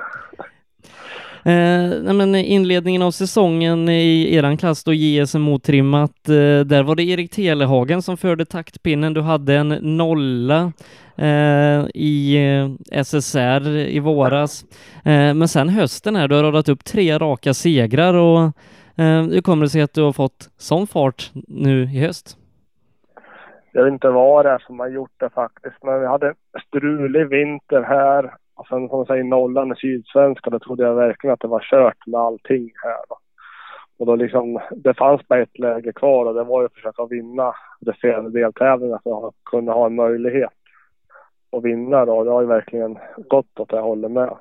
[SPEAKER 7] Eh, men inledningen av säsongen i eran klass då JSM otrimmat, eh, där var det Erik Telehagen som förde taktpinnen. Du hade en nolla eh, i eh, SSR i våras. Eh, men sen hösten här, du har radat upp tre raka segrar och eh, hur kommer det sig att du har fått sån fart nu i höst?
[SPEAKER 4] Jag vet inte vad det är som har gjort det faktiskt. Men vi hade strulig vinter här. Och sen som man säger nollan i Sydsvenska, då trodde jag verkligen att det var kört med allting här. Då. Och då liksom, det fanns bara ett läge kvar och det var ju att försöka vinna resterande deltävlingar för att kunna ha en möjlighet att vinna då. Det har ju verkligen gått åt det hållet med.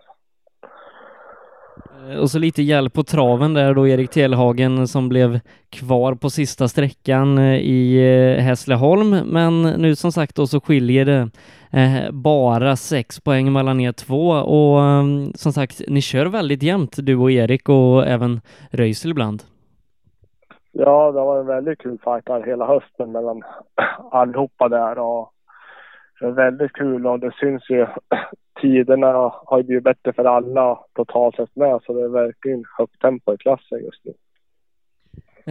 [SPEAKER 7] Eh, och så lite hjälp på traven där då Erik Telhagen som blev kvar på sista sträckan eh, i eh, Hässleholm. Men nu som sagt då så skiljer det bara sex poäng mellan er två och mm, som sagt, ni kör väldigt jämnt du och Erik och även Röisel ibland.
[SPEAKER 4] Ja, det var en väldigt kul fight där hela hösten mellan [clears throat] allihopa där och det är väldigt kul och det syns ju [clears throat] tiderna har blivit bättre för alla totalt sett med så det är verkligen högt tempo i klassen just nu.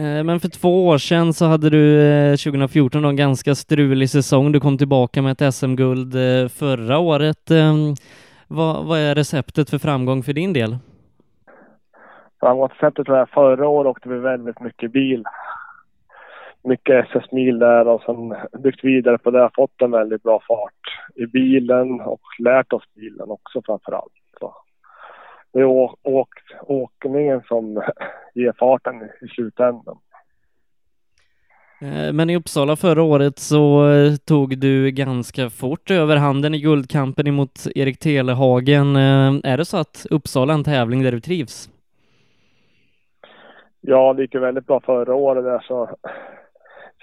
[SPEAKER 7] Eh, Men för två år sedan så hade du eh, 2014 då en ganska strulig säsong. Du kom tillbaka med ett SM-guld eh, förra året. Eh, Vad, vad är receptet för framgång för din del?
[SPEAKER 4] Framgångsreceptet var förra året åkte vi väldigt mycket bil. Mycket SS-mil där och sen byggt vidare på det. Fått en väldigt bra fart i bilen och lärt oss bilen också framför allt. Så det är å- åk, åkningen som [laughs] ger farten i slutändan.
[SPEAKER 7] Eh, Men i Uppsala förra året så eh, tog du ganska fort över handen i guldkampen emot Erik Telehagen. Eh, Är det så att Uppsala är en tävling där du trivs?
[SPEAKER 4] Ja, det gick ju väldigt bra förra året där så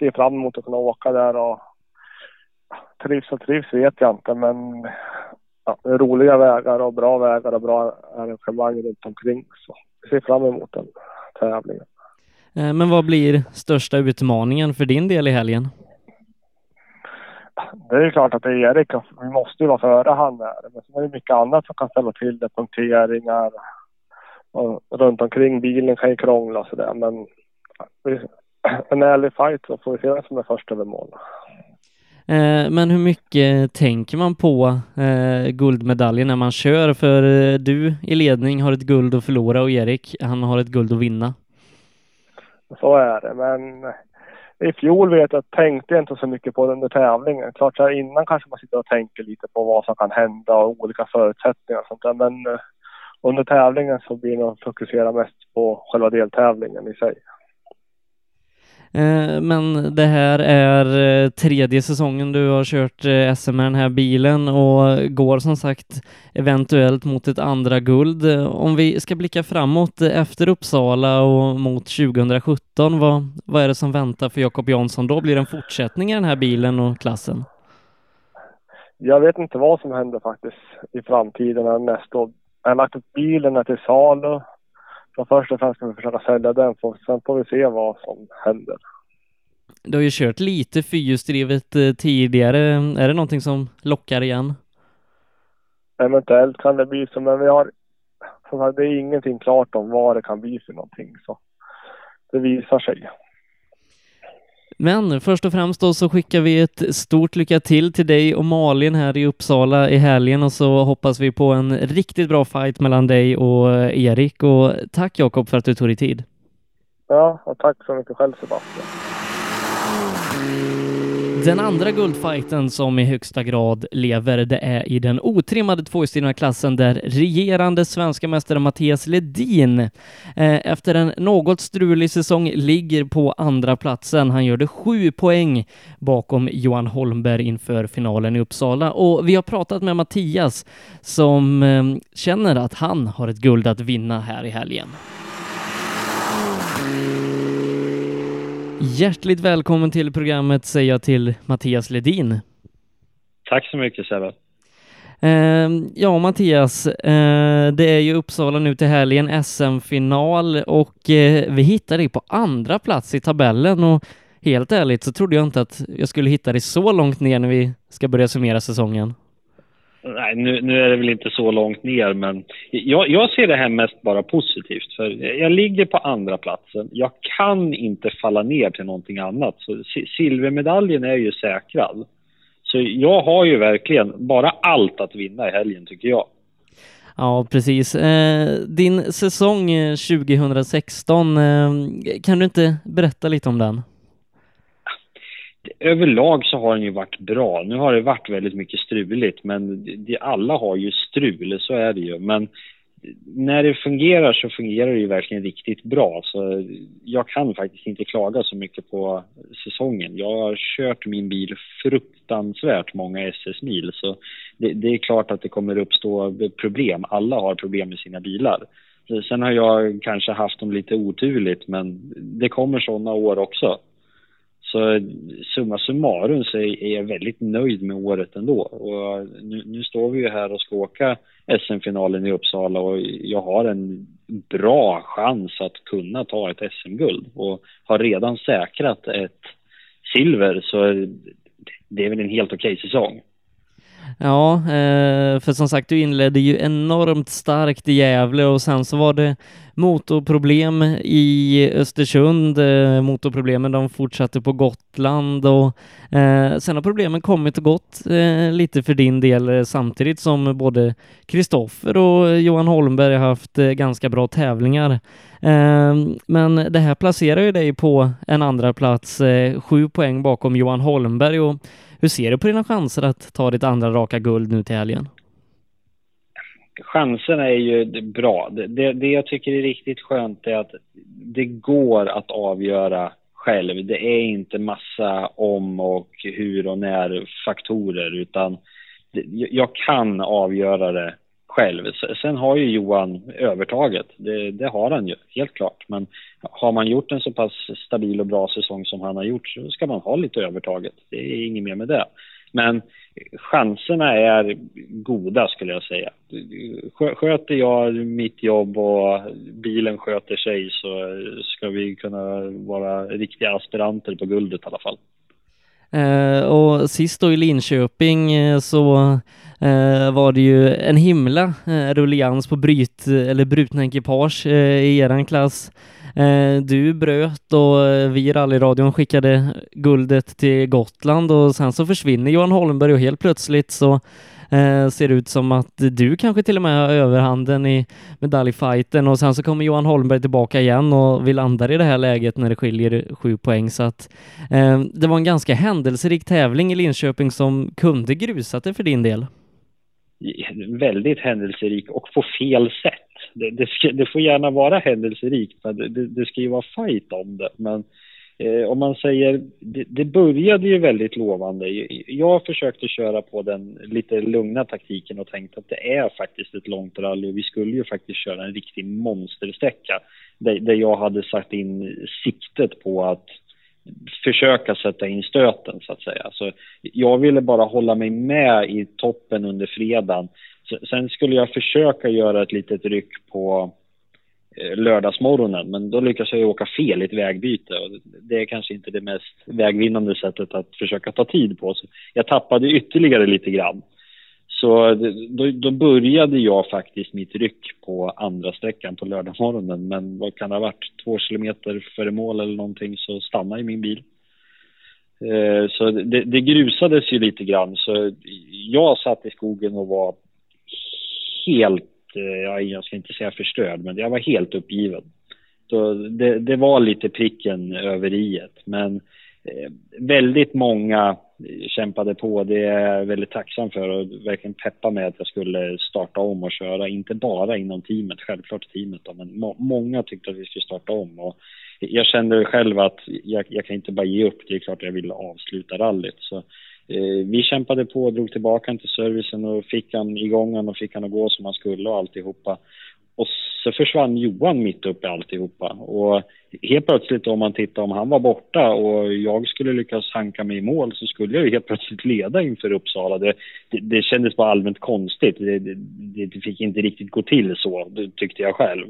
[SPEAKER 4] ser fram emot att kunna åka där och trivs och trivs vet jag inte men ja, det är roliga vägar och bra vägar och bra arrangemang runt omkring så jag ser fram emot den tävlingen.
[SPEAKER 7] Eh, Men vad blir största utmaningen för din del i helgen?
[SPEAKER 4] Det är ju klart att det är Erik och vi måste ju vara före han där men sen är det mycket annat som kan ställa till det, punkteringar och runt omkring bilen kan ju krångla och sådär men vi- en ärlig fight så får vi se vem som är först över mål.
[SPEAKER 7] Eh, Men hur mycket tänker man på eh, guldmedaljen när man kör? För eh, du i ledning har ett guld att förlora och Erik, han har ett guld att vinna.
[SPEAKER 4] Så är det. Men i fjol vet jag tänkte jag inte så mycket på det under tävlingen. Klart så här innan kanske man sitter och tänker lite på vad som kan hända och olika förutsättningar och sånt där. Men under tävlingen så blir att fokusera mest på själva deltävlingen i sig.
[SPEAKER 7] Eh, men det här är eh, tredje säsongen du har kört eh, SM med den här bilen och går som sagt eventuellt mot ett andra guld. Om vi ska blicka framåt efter Uppsala och mot 2017, vad, vad är det som väntar för Jakob Jansson då? Blir det en fortsättning i den här bilen och klassen?
[SPEAKER 4] Jag vet inte vad som händer faktiskt i framtiden nästa år. Jag har lagt upp bilen är till salu. Så först och främst ska vi försöka sälja den. För sen får vi se vad som händer.
[SPEAKER 7] Du har ju kört lite fyrhjulsdrivet eh, tidigare. Är det någonting som lockar igen?
[SPEAKER 4] Eventuellt kan det bli så, men vi har... Som sagt, det är ingenting klart om vad det kan bli för någonting. Så det visar sig.
[SPEAKER 7] Men först och främst då så skickar vi ett stort lycka till till dig och Malin här i Uppsala i helgen och så hoppas vi på en riktigt bra fight mellan dig och eh, Erik och tack Jakob för att du tog dig tid.
[SPEAKER 4] Ja, och tack så mycket själv Sebastian.
[SPEAKER 7] Den andra guldfighten som i högsta grad lever, det är i den otrimmade tvåhjulsdrivna klassen där regerande svenska mästare Mattias Ledin eh, efter en något strulig säsong ligger på andra platsen. Han gjorde sju poäng bakom Johan Holmberg inför finalen i Uppsala och vi har pratat med Mattias som eh, känner att han har ett guld att vinna här i helgen. Hjärtligt välkommen till programmet säger jag till Mattias Ledin.
[SPEAKER 9] Tack så mycket Sebbe.
[SPEAKER 7] Eh, ja, Mattias, eh, det är ju Uppsala nu till helgen, SM-final och eh, vi hittar dig på andra plats i tabellen och helt ärligt så trodde jag inte att jag skulle hitta dig så långt ner när vi ska börja summera säsongen.
[SPEAKER 9] Nej, nu, nu är det väl inte så långt ner, men jag, jag ser det här mest bara positivt. För jag ligger på andra platsen. Jag kan inte falla ner till någonting annat. Så silvermedaljen är ju säkrad. Så jag har ju verkligen bara allt att vinna i helgen, tycker jag.
[SPEAKER 7] Ja, precis. Eh, din säsong eh, 2016, eh, kan du inte berätta lite om den?
[SPEAKER 9] Överlag så har den ju varit bra. Nu har det varit väldigt mycket struligt, men det, alla har ju strul, så är det ju. Men när det fungerar så fungerar det ju verkligen riktigt bra. Så jag kan faktiskt inte klaga så mycket på säsongen. Jag har kört min bil fruktansvärt många SS-mil, så det, det är klart att det kommer uppstå problem. Alla har problem med sina bilar. Sen har jag kanske haft dem lite oturligt, men det kommer sådana år också. Så summa summarum så är jag väldigt nöjd med året ändå. Och nu, nu står vi ju här och ska åka SM-finalen i Uppsala och jag har en bra chans att kunna ta ett SM-guld och har redan säkrat ett silver så det är väl en helt okej säsong.
[SPEAKER 7] Ja, eh, för som sagt, du inledde ju enormt starkt i Gävle och sen så var det motorproblem i Östersund. Eh, motorproblemen de fortsatte på Gotland och eh, sen har problemen kommit och gått eh, lite för din del eh, samtidigt som både Kristoffer och Johan Holmberg har haft eh, ganska bra tävlingar. Men det här placerar ju dig på en andra plats, sju poäng bakom Johan Holmberg och hur ser du på dina chanser att ta ditt andra raka guld nu till helgen?
[SPEAKER 9] chanserna är ju bra. Det, det, det, jag tycker är riktigt skönt är att det går att avgöra själv. Det är inte massa om och hur och när faktorer utan det, jag kan avgöra det själv. Sen har ju Johan övertaget. Det, det, har han ju, helt klart. Men har man gjort en så pass stabil och bra säsong som han har gjort så ska man ha lite övertaget. Det är inget mer med det. Men chanserna är goda skulle jag säga. Sköter jag mitt jobb och bilen sköter sig så ska vi kunna vara riktiga aspiranter på guldet i alla fall.
[SPEAKER 7] Eh, och sist då i Linköping eh, så eh, var det ju en himla eh, rullians på bryt eller brutna ekipage eh, i eran klass. Eh, du bröt och eh, vi i rallyradion skickade guldet till Gotland och sen så försvinner Johan Holmberg och helt plötsligt så eh, ser det ut som att du kanske till och med har överhanden i medaljfighten och sen så kommer Johan Holmberg tillbaka igen och vi landar i det här läget när det skiljer sju poäng så att eh, det var en ganska händelserik tävling i Linköping som kunde grusat det för din del.
[SPEAKER 9] Väldigt händelserik och på fel sätt det, det, ska, det, får gärna vara händelserikt, men det, det, ska ju vara fight om det. Men eh, om man säger, det, det, började ju väldigt lovande. Jag försökte köra på den lite lugna taktiken och tänkte att det är faktiskt ett långt rally och vi skulle ju faktiskt köra en riktig monstersträcka där, där jag hade satt in siktet på att försöka sätta in stöten så att säga. Så jag ville bara hålla mig med i toppen under fredagen Sen skulle jag försöka göra ett litet ryck på eh, lördagsmorgonen, men då lyckas jag åka fel i ett vägbyte. Och det är kanske inte det mest vägvinnande sättet att försöka ta tid på. Så jag tappade ytterligare lite grann. Så då, då började jag faktiskt mitt ryck på andra sträckan på lördagsmorgonen. Men vad kan det ha varit? Två kilometer före mål eller någonting så stannade min bil. Eh, så det, det grusades ju lite grann. Så jag satt i skogen och var helt, eh, jag ska inte säga förstörd, men jag var helt uppgiven. Så det, det var lite pricken över i men eh, väldigt många kämpade på. Det är jag väldigt tacksam för och verkligen peppa med att jag skulle starta om och köra, inte bara inom teamet, självklart teamet då, men må många tyckte att vi skulle starta om och jag kände själv att jag, jag kan inte bara ge upp, det är klart jag ville avsluta rallyt. Så Eh, vi kämpade på och drog tillbaka han till servicen och fick han igång han och fick han att gå som han skulle och alltihopa. Och så försvann Johan mitt uppe i alltihopa. Och helt plötsligt om man tittar om han var borta och jag skulle lyckas hanka mig i mål så skulle jag ju helt plötsligt leda inför Uppsala. Det, det, det kändes bara allmänt konstigt. Det, det, det, fick inte riktigt gå till så, tyckte jag själv.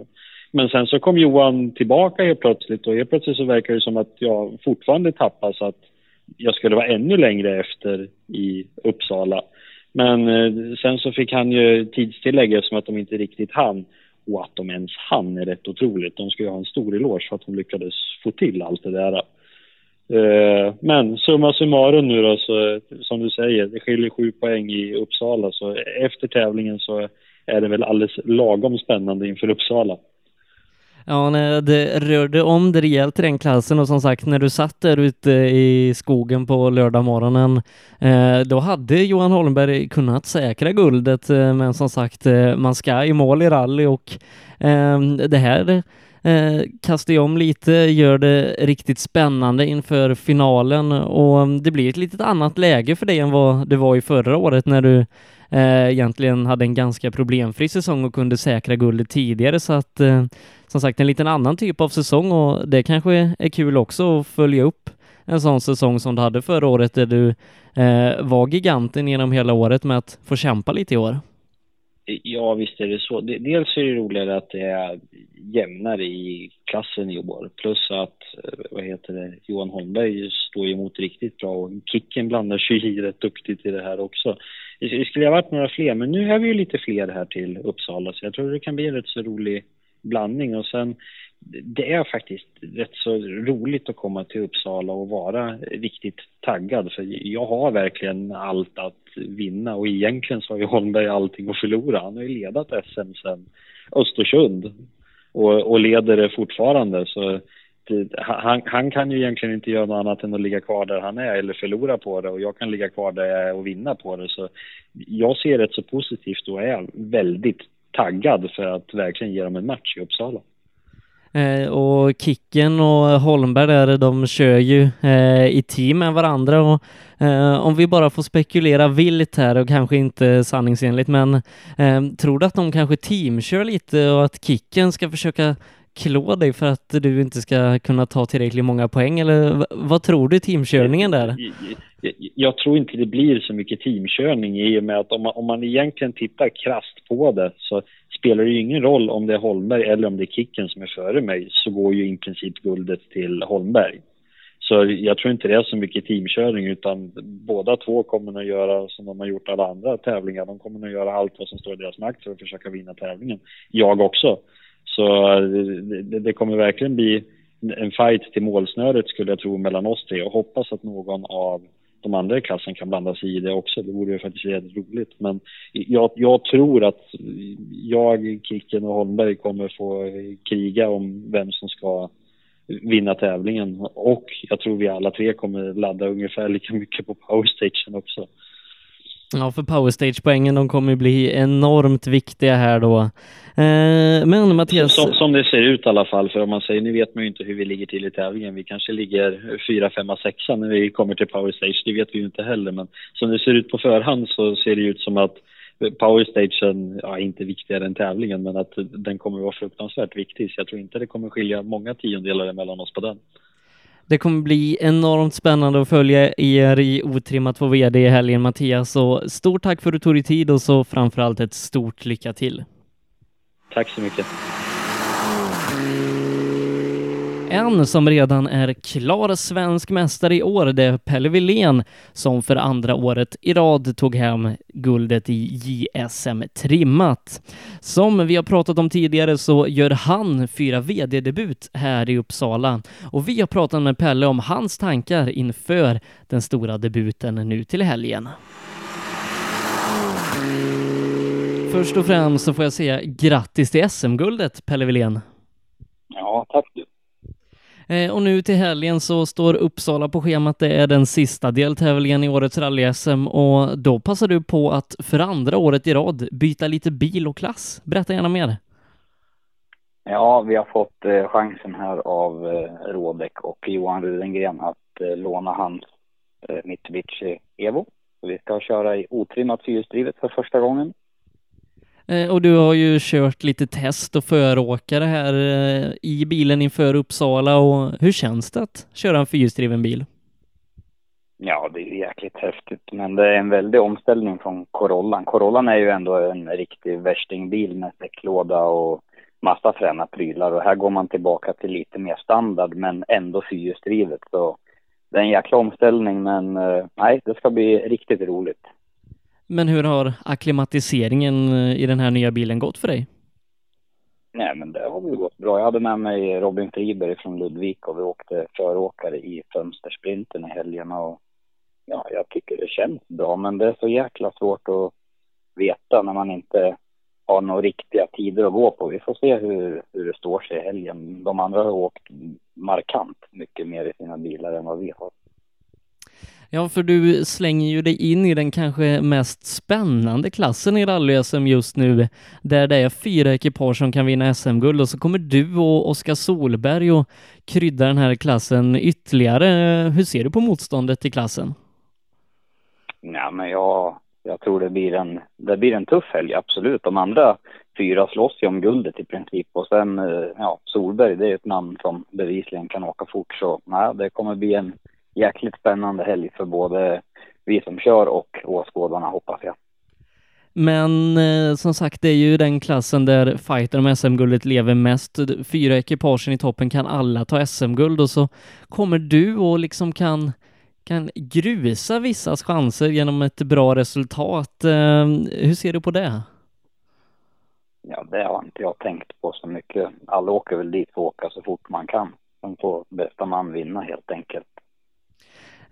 [SPEAKER 9] Men sen så kom Johan tillbaka helt plötsligt och helt plötsligt så verkar det som att jag fortfarande tappar så att jag skulle vara ännu längre efter i Uppsala. Men eh, sen så fick han ju tidstillägg eftersom att de inte riktigt hann. Och att de ens hann är rätt otroligt. De ska ju ha en stor eloge för att de lyckades få till allt det där. Eh, men summa summarum nu då, så, som du säger, det skiljer sju poäng i Uppsala. Så efter tävlingen så är det väl alldeles lagom spännande inför Uppsala.
[SPEAKER 7] Ja, när det rörde om det rejält i den klassen och som sagt när du satt där ute i skogen på lördag morgonen eh, då hade Johan Holmberg kunnat säkra guldet eh, men som sagt eh, man ska i mål i rally och ehm, det här eh, kastar ju om lite, gör det riktigt spännande inför finalen och mm, det blir ett litet annat läge för dig än vad det var i förra året när du eh, egentligen hade en ganska problemfri säsong och kunde säkra guldet tidigare. Så att eh, som sagt en liten annan typ av säsong och det kanske är kul också att följa upp en sån säsong som du hade förra året där du eh, var giganten genom hela året med att få kämpa lite i år.
[SPEAKER 9] Ja, visst är det så. Dels är det roligare att det är jämnare i klassen i år. Plus att, eh, vad heter det, Johan Holmberg står emot riktigt bra och Kicken blandar sig i rätt duktigt i det här också. det skulle ha varit några fler, men nu har vi ju lite fler här till Uppsala så jag tror det kan bli en rätt så rolig blandning. Och sen det är faktiskt rätt så roligt att komma till Uppsala och vara riktigt taggad. För jag har verkligen allt att vinna. Och egentligen så har ju Holmberg allting att förlora. Han har ju ledat SM sedan Östersund. Och, och leder det fortfarande. Så det, han, han, kan ju egentligen inte göra något annat än att ligga kvar där han är eller förlora på det. Och jag kan ligga kvar där jag är och vinna på det. Så jag ser rätt så positivt och är väldigt taggad för att verkligen ge dem en match i Uppsala.
[SPEAKER 7] Eh, och Kicken och Holmberg där, de kör ju eh, i team med varandra och eh, om vi bara får spekulera vilt här och kanske inte sanningsenligt, men eh, tror du att de kanske teamkör lite och att Kicken ska försöka klå dig för att du inte ska kunna ta tillräckligt många poäng eller vad tror du teamkörningen där?
[SPEAKER 9] Jag tror inte det blir så mycket teamkörning i och med att om man, om man egentligen tittar krast på det så spelar det ju ingen roll om det är Holmberg eller om det är Kicken som är före mig så går ju i princip guldet till Holmberg. Så jag tror inte det är så mycket teamkörning utan båda två kommer att göra som de har gjort alla andra tävlingar. De kommer att göra allt vad som står i deras makt för att försöka vinna tävlingen. Jag också. Så eh, det, det kommer verkligen bli en fight till målsnöret skulle jag tro mellan oss tre och hoppas att någon av de andra i klassen kan blanda sig i det också. Det vore ju faktiskt jävligt roligt. Men jag, jag, tror att jag, Kicken och Holmberg kommer få kriga om vem som ska vinna tävlingen. Och jag tror vi alla tre kommer ladda ungefär lika mycket på powerstation också.
[SPEAKER 7] Ja, för powerstage-poängen, de kommer ju bli enormt viktiga här då. Eh, men Mattias...
[SPEAKER 9] Som, som, det ser ut i alla fall, för om man säger, nu vet man ju inte hur vi ligger till i tävlingen. Vi kanske ligger fyra, femma, sexa när vi kommer till powerstage, det vet vi ju inte heller. Men som det ser ut på förhand så ser det ut som att powerstagen, ja inte viktigare än tävlingen, men att den kommer att vara fruktansvärt viktig. Så jag tror inte det kommer skilja många tiondelar mellan oss på den.
[SPEAKER 7] Det kommer bli enormt spännande att följa er i Otrimmat på VD i helgen Mattias och stort tack för att du tog dig tid och så framförallt ett stort lycka till.
[SPEAKER 9] Tack så mycket.
[SPEAKER 7] En som redan är klar svensk mästare i år, det är Pelle Wilén som för andra året i rad tog hem guldet i JSM trimmat. Som vi har pratat om tidigare så gör han fyra VD-debut här i Uppsala och vi har pratat med Pelle om hans tankar inför den stora debuten nu till helgen. Först och främst så får jag säga grattis till SM-guldet, Pelle Wilén.
[SPEAKER 10] Ja, tack du.
[SPEAKER 7] Eh, och nu till helgen så står Uppsala på schemat. Det är den sista deltävlingen i årets rally-SM och då passar du på att för andra året i rad byta lite bil och klass. Berätta gärna mer.
[SPEAKER 10] Ja, vi har fått eh, chansen här av eh, Rådek och Johan Rudengren att eh, låna hans eh, Mitsubishi Evo. Vi ska köra i otrimmat fyrhjulsdrivet för första gången.
[SPEAKER 7] Eh, och du har ju kört lite test och föråkare här eh, i bilen inför Uppsala och hur känns det att köra en fyrhjulsdriven bil?
[SPEAKER 10] Ja, det är jäkligt häftigt, men det är en väldig omställning från Corollan. Corollan är ju ändå en riktig värstingbil med säcklåda och massa fräna prylar och här går man tillbaka till lite mer standard men ändå fyrhjulsdrivet. Så det är en jäkla omställning, men eh, nej, det ska bli riktigt roligt.
[SPEAKER 7] Men hur har akklimatiseringen eh, i den här nya bilen gått för dig?
[SPEAKER 10] Nej, men det har väl gått bra. Jag hade med mig Robin Friberg från Ludvika och vi åkte föråkare i fönstersprinten i helgerna och ja, jag tycker det känns bra, men det är så jäkla svårt att veta när man inte har några riktiga tider att gå på. Vi får se hur, hur det står sig i helgen. De andra har åkt markant mycket mer i sina bilar än vad vi har.
[SPEAKER 7] Ja, för du slänger ju dig in i den kanske mest spännande klassen i rally-SM just nu, där det är fyra ekipage som kan vinna SM-guld och så kommer du och Oskar Solberg och krydda den här klassen ytterligare. Hur ser du på motståndet i klassen?
[SPEAKER 10] Ja, men jag, jag tror det blir en, det blir en tuff helg, absolut. De andra fyra slåss ju om guldet i princip och sen, eh, ja, Solberg, det är ett namn som bevisligen kan åka fort så, nej, det kommer bli en jäkligt spännande helg för både vi som kör och åskådarna hoppas jag.
[SPEAKER 7] Men eh, som sagt, det är ju den klassen där fighter om SM-guldet lever mest. Fyra ekipagen i toppen kan alla ta SM-guld och så kommer du och liksom kan kan grusa vissas chanser genom ett bra resultat. Eh, hur ser du på det?
[SPEAKER 10] Ja, det har inte jag tänkt på så mycket. Alla åker väl dit för att åka så fort man kan. Sen får bästa man vinna helt enkelt.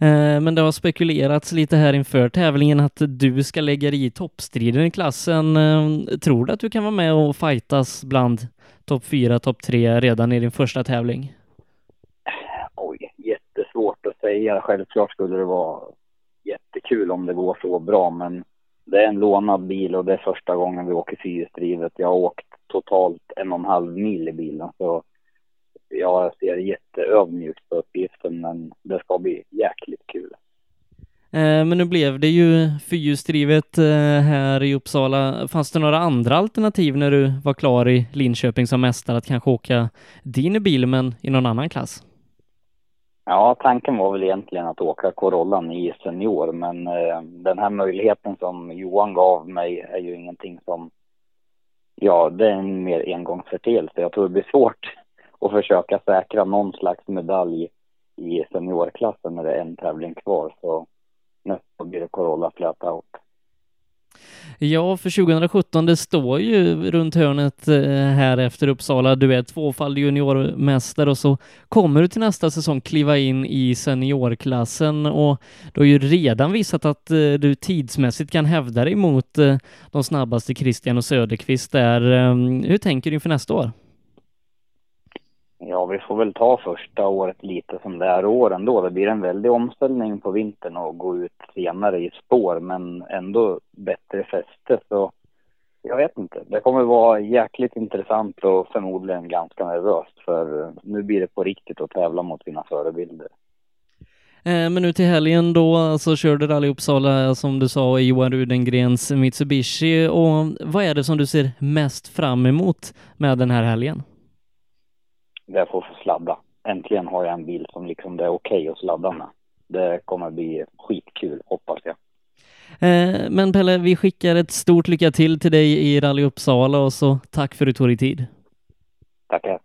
[SPEAKER 7] Eh, men det har spekulerats lite här inför tävlingen att du ska lägga dig i toppstriden i klassen. Eh, tror du att du kan vara med och fightas bland topp fyra, topp tre redan i din första tävling?
[SPEAKER 10] Oj, jättesvårt att säga. Självklart skulle det vara jättekul om det går så bra, men det är en lånad bil och det är första gången vi åker fyrhjulsdrivet. Jag har åkt totalt en och en halv mil i bilen, så jag ser jätteödmjukt på uppgiften, men det ska bli jäkligt kul.
[SPEAKER 7] Eh, men nu blev det ju fyrhjulsdrivet eh, här i Uppsala. Fanns det några andra alternativ när du var klar i Linköping som mästare att kanske åka din bil men i någon annan klass?
[SPEAKER 10] Ja, tanken var väl egentligen att åka Corollan i senior, men eh, den här möjligheten som Johan gav mig är ju ingenting som, ja, det är en mer engångsföreteelse. Jag tror det blir svårt och försöka säkra någon slags medalj i seniorklassen när det är en tävling kvar. Så nästa blir det Corolla Flatout.
[SPEAKER 7] Ja, för 2017, det står ju runt hörnet eh, här efter Uppsala. Du är tvåfaldig juniormästare och så kommer du till nästa säsong kliva in i seniorklassen och du har ju redan visat att eh, du tidsmässigt kan hävda dig mot eh, de snabbaste Christian och Söderqvist där. Ehm, hur tänker du inför nästa år?
[SPEAKER 10] Ja, vi får väl ta första året lite som det är åren då. Det blir en väldig omställning på vintern och gå ut senare i spår, men ändå bättre fäste. Så jag vet inte. Det kommer vara jäkligt intressant och förmodligen ganska nervöst, för nu blir det på riktigt att tävla mot sina förebilder.
[SPEAKER 7] Eh, men nu till helgen då så körde Rally Uppsala som du sa i Johan Rudengrens Mitsubishi och vad är det som du ser mest fram emot med den här helgen?
[SPEAKER 10] Där jag får sladda. Äntligen har jag en bil som liksom det är okej okay att sladda med. Det kommer bli skitkul, hoppas jag.
[SPEAKER 7] Eh, men Pelle, vi skickar ett stort lycka till till dig i Rally Uppsala och så tack för att du tog dig tid.
[SPEAKER 10] Tackar.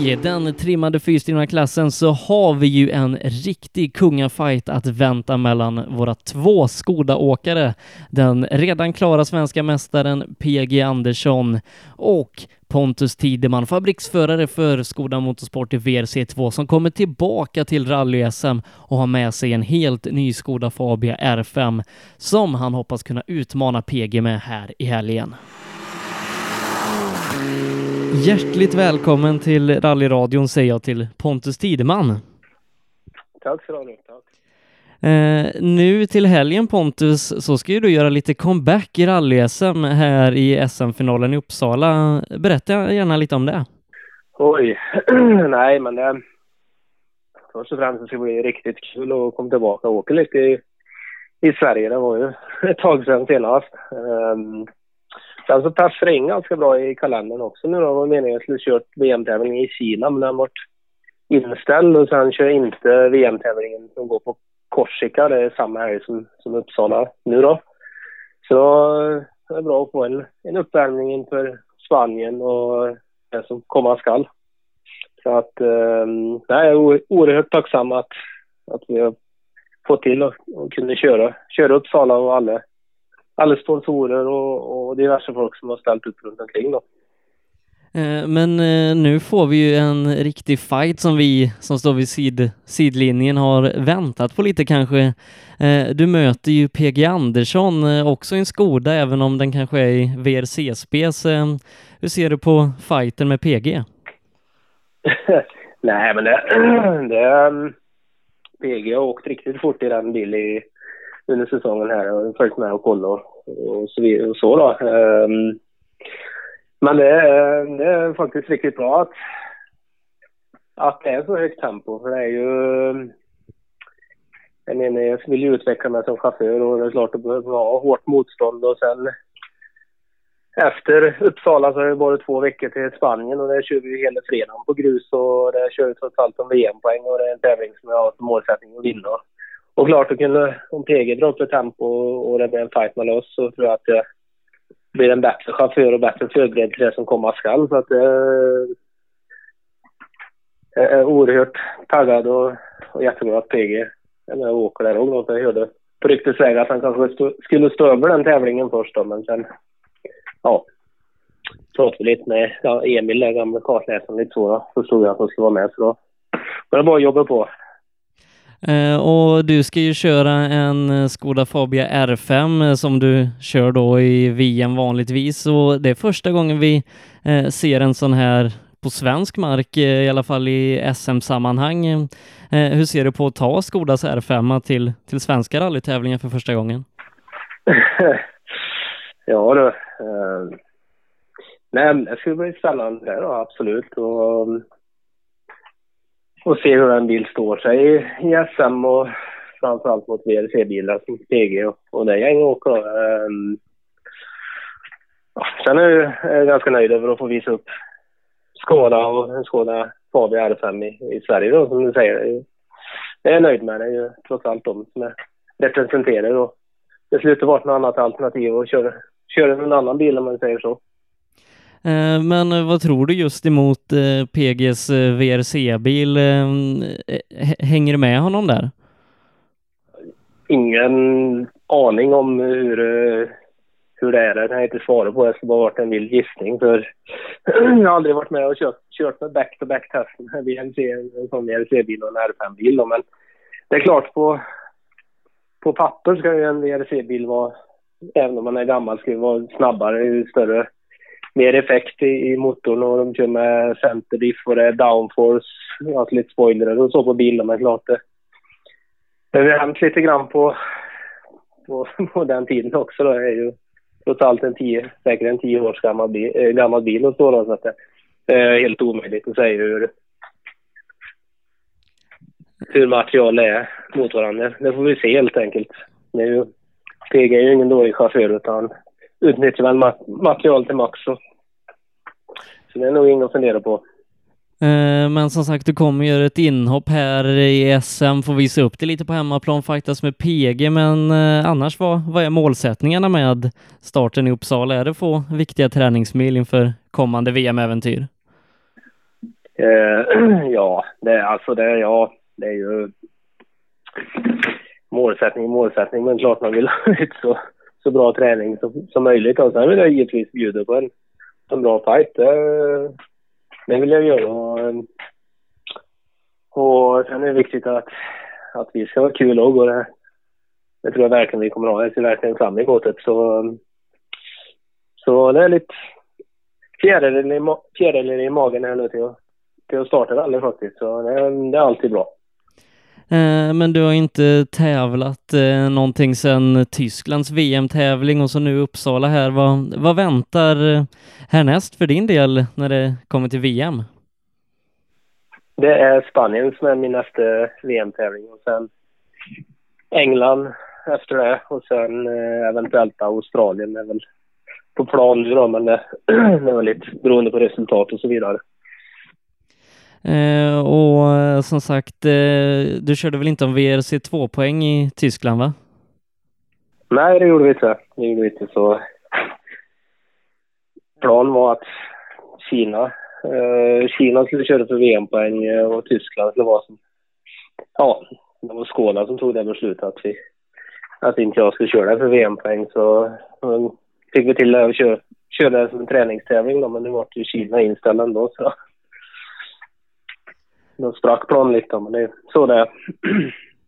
[SPEAKER 7] I den trimmade fyrstegna klassen så har vi ju en riktig kungafight att vänta mellan våra två Skoda-åkare. Den redan klara svenska mästaren PG Andersson och Pontus Tideman, fabriksförare för Skoda Motorsport i VRC2 som kommer tillbaka till rally-SM och har med sig en helt ny Skoda Fabia R5 som han hoppas kunna utmana PG med här i helgen. Hjärtligt välkommen till rallyradion säger jag till Pontus Tideman.
[SPEAKER 11] Tack så du tack.
[SPEAKER 7] Eh, nu till helgen Pontus så ska ju du göra lite comeback i rally-SM här i SM-finalen i Uppsala. Berätta gärna lite om det.
[SPEAKER 11] Oj, [clears throat] nej men det... Först och främst ska det bli riktigt kul att komma tillbaka och åka lite i, i Sverige. Det var ju [laughs] ett tag sedan senast. Um, Sen så passar det in ganska bra i kalendern också nu då. Det var meningen att jag skulle kört VM-tävling i Kina men den varit inställd och sen kör jag inte VM-tävlingen som går på Korsika. Det är samma helg som, som Uppsala nu då. Så det är bra att få en, en uppvärmning inför Spanien och det som komma skall. Så att, eh, jag är oerhört tacksam att, att vi har fått till och, och kunde köra, köra Uppsala och alla alla sponsorer och, och diverse folk som har ställt upp runt omkring då.
[SPEAKER 7] Eh, men eh, nu får vi ju en riktig fight som vi som står vid sid, sidlinjen har väntat på lite kanske. Eh, du möter ju PG Andersson, också i en Skoda, även om den kanske är i VRC-spec. Hur ser du på fighten med PG? [laughs]
[SPEAKER 11] Nej, men det, [clears throat] det PG har åkt riktigt fort i den bilen under säsongen här och följt med och kollat och, så, och så då. Um, men det är, det är faktiskt riktigt bra att, att det är så högt tempo för det är ju jag menar, jag vill ju utveckla mig som chaufför och det är klart att det behöver ha hårt motstånd och sen efter Uppsala så har det varit två veckor till Spanien och där kör vi hela fredagen på grus och där kör vi trots allt om VM-poäng och det är en tävling som jag har som målsättning att vinna. Och klart att kunna, om PG drar upp ett tempo och det blir en fight mellan oss så tror jag att det blir en bättre chaufför och bättre förberedd till det som komma skall. Så att det, jag är oerhört taggad och, och jätteglad att PG är med och åker där också. Jag hörde på ryktesväg att han kanske stå, skulle stå över den tävlingen först då, men sen, ja, pratade vi lite med ja, Emil, den gamle kartläsaren, lite så då. Förstod jag att han skulle vara med, så då var det bara att jobba på.
[SPEAKER 7] Eh, och du ska ju köra en eh, Skoda Fabia R5 eh, som du kör då i VM vanligtvis och det är första gången vi eh, ser en sån här på svensk mark, eh, i alla fall i SM-sammanhang. Eh, hur ser du på att ta Skodas R5 till, till svenska rallytävlingar för första gången? [laughs]
[SPEAKER 11] ja du. Eh, nej, det skulle bli spännande då, absolut. Och, och se hur en bil står sig i, i SM och framförallt mot VRC-bilar som PG och, och det gänget åker. Um, sen är jag ganska nöjd över att få visa upp Skåda och en Skåda Fabia R5 i, i Sverige då, som du säger. Jag är nöjd med det. Är ju trots allt de som är representerade. och det slutar vara något annat alternativ att köra, köra en annan bil om man säger så.
[SPEAKER 7] Eh, men vad tror du just emot eh, PGs eh, VRC-bil? Hänger du med honom där?
[SPEAKER 11] Ingen aning om hur, hur det är. Det kan jag inte svara på. Det skulle bara varit en vild gissning för [clears throat] jag har aldrig varit med och kört, kört med back-to-back-testen med VRC, en sån VRC-bil och en R5-bil. Men det är klart på, på papper ska ju en VRC-bil vara, även om man är gammal, ska vara snabbare, ju större mer effekt i, i motorn och de kör med centerdiff och det är downforce, alltså lite spoiler och så på bilen men klart det. Det har hänt lite grann på, på, [laughs] på den tiden också då. Det är ju trots allt en tio, säkert en tio års gammal bil, äh, eh, gammal bil och så då, så att det, det är helt omöjligt att säga hur, hur material är mot varandra. Det får vi se helt enkelt. Det är ju, PG är ju ingen dålig chaufför utan utnyttjar väl material till max. Så. så det är nog inget att fundera på.
[SPEAKER 7] Eh, men som sagt, du kommer göra ett inhopp här i SM, får visa upp det lite på hemmaplan, faktiskt med PG, men eh, annars vad, vad är målsättningarna med starten i Uppsala? Är det få viktiga träningsmil inför kommande VM-äventyr?
[SPEAKER 11] Eh, [clears throat] ja, det, alltså det, ja, det är ju målsättning, målsättning, men klart man vill ha [laughs] ut så så bra träning som, som möjligt. Och sen vill jag givetvis bjuda på en, en bra fight. Det, det vill jag göra. Och, ehm, och sen är det viktigt att, att vi ska ha kul och det, det tror jag verkligen vi kommer att ha. Jag ser verkligen fram emot det. Så, så det är lite fjärilar i, magen här nu till att, till att starta rally faktiskt. Så det, det är alltid bra.
[SPEAKER 7] Eh, men du har inte tävlat eh, någonting sedan Tysklands VM-tävling och så nu Uppsala här. Vad, vad väntar eh, härnäst för din del när det kommer till VM?
[SPEAKER 11] Det är Spanien som är min nästa VM-tävling och sen England efter det och sen eh, eventuellt Australien är väl på plan nu då men [clears throat] det, är väl lite beroende på resultat och så vidare.
[SPEAKER 7] Eh, och eh, som sagt, eh, du körde väl inte om VRC 2-poäng i Tyskland va?
[SPEAKER 11] Nej, det gjorde vi inte. Det gjorde vi inte så. Planen var att Kina, eh, Kina skulle köra för VM-poäng eh, och Tyskland skulle vara som, ja, det var Skåne som tog det beslutet att vi, att inte jag skulle köra för VM-poäng så fick vi till att köra, köra det som en träningstävling då, men nu var ju Kina inställd ändå så då sprack planen lite, men det är så det är.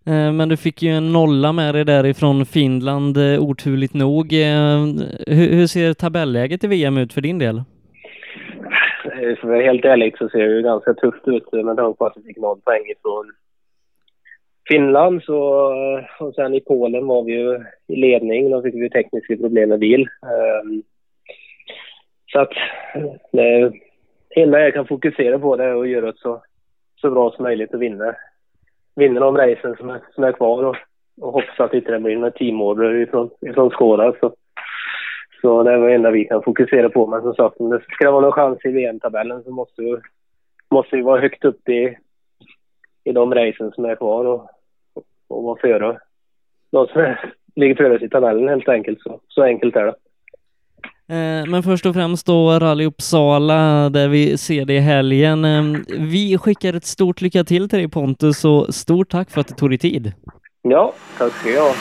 [SPEAKER 7] Eh, men du fick ju en nolla med dig därifrån Finland, eh, oturligt nog. Eh, hur ser tabelläget i VM ut för din del?
[SPEAKER 11] För att vara helt ärligt så ser det ju ganska tufft ut med tanke på att vi fick noll poäng ifrån Finland så, och sen i Polen var vi ju i ledning. Då fick vi tekniska problem med bil. Så att det enda jag kan fokusera på det är att göra ett så så bra som möjligt och vinna, vinna de racen som är, som är kvar och, och hoppas att det inte blir några teamorder ifrån, ifrån Skåda. Så, så det är det enda vi kan fokusera på. Men som sagt, om det ska vara någon chans i VM-tabellen så måste vi, måste vi vara högt upp i, i de racen som är kvar och, och, och vara före de som är, ligger före oss i tabellen helt enkelt. Så, så enkelt är det.
[SPEAKER 7] Eh, Men först och främst då Rally Uppsala där vi ser det i helgen. Eh, Vi skickar ett stort lycka till till dig Pontus och stort tack för att du tog dig tid.
[SPEAKER 11] Ja, tack ska jag.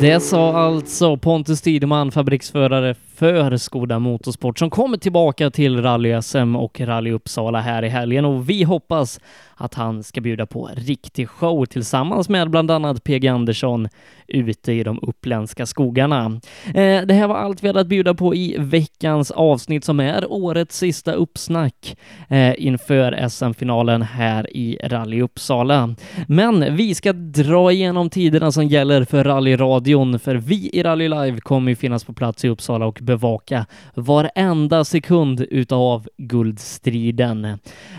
[SPEAKER 7] Det sa alltså Pontus Tideman, fabriksförare för Skoda Motorsport, som kommer tillbaka till Rally-SM och Rally Uppsala här i helgen och vi hoppas att han ska bjuda på riktig show tillsammans med bland annat PG Andersson ute i de uppländska skogarna. Eh, det här var allt vi hade att bjuda på i veckans avsnitt som är årets sista uppsnack eh, inför SM-finalen här i Rally Uppsala. Men vi ska dra igenom tiderna som gäller för rallyradion, för vi i Rally Live kommer ju finnas på plats i Uppsala och bevaka varenda sekund utav guldstriden.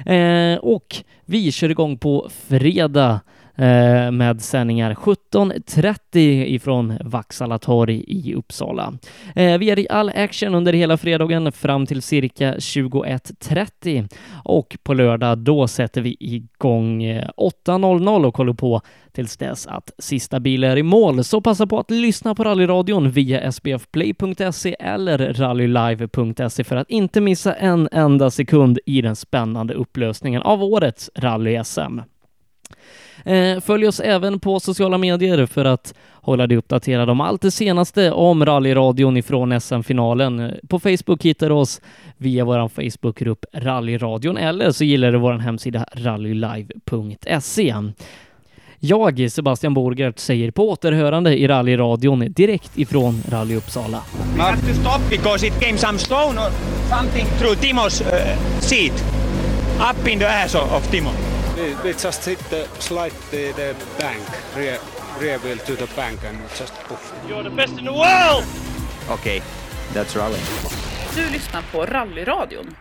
[SPEAKER 7] Eh, och vi kör igång på fredag Eh, med sändningar 17.30 ifrån Vaksala torg i Uppsala. Eh, vi är i all action under hela fredagen fram till cirka 21.30 och på lördag då sätter vi igång eh, 8.00 och håller på tills dess att sista bil är i mål. Så passa på att lyssna på rallyradion via sbfplay.se eller rallylive.se för att inte missa en enda sekund i den spännande upplösningen av årets rally-SM. Eh, följ oss även på sociala medier för att hålla dig uppdaterad om allt det senaste om rallyradion ifrån SM-finalen. På Facebook hittar du oss via vår Facebookgrupp Rallyradion eller så gillar du vår hemsida rallylive.se. Jag, Sebastian Borgert, säger på återhörande i rallyradion direkt ifrån Rally Uppsala.
[SPEAKER 2] We have to stop because it came some stone or something through Timo's uh, seat. Up in the ass of, of Timo.
[SPEAKER 3] We, we just hit the slide the, the bank, rear, rear wheel to the bank and just poof.
[SPEAKER 6] You're the best in the world!
[SPEAKER 5] Okay, that's rally.
[SPEAKER 6] Du lyssnar på Rallyradion.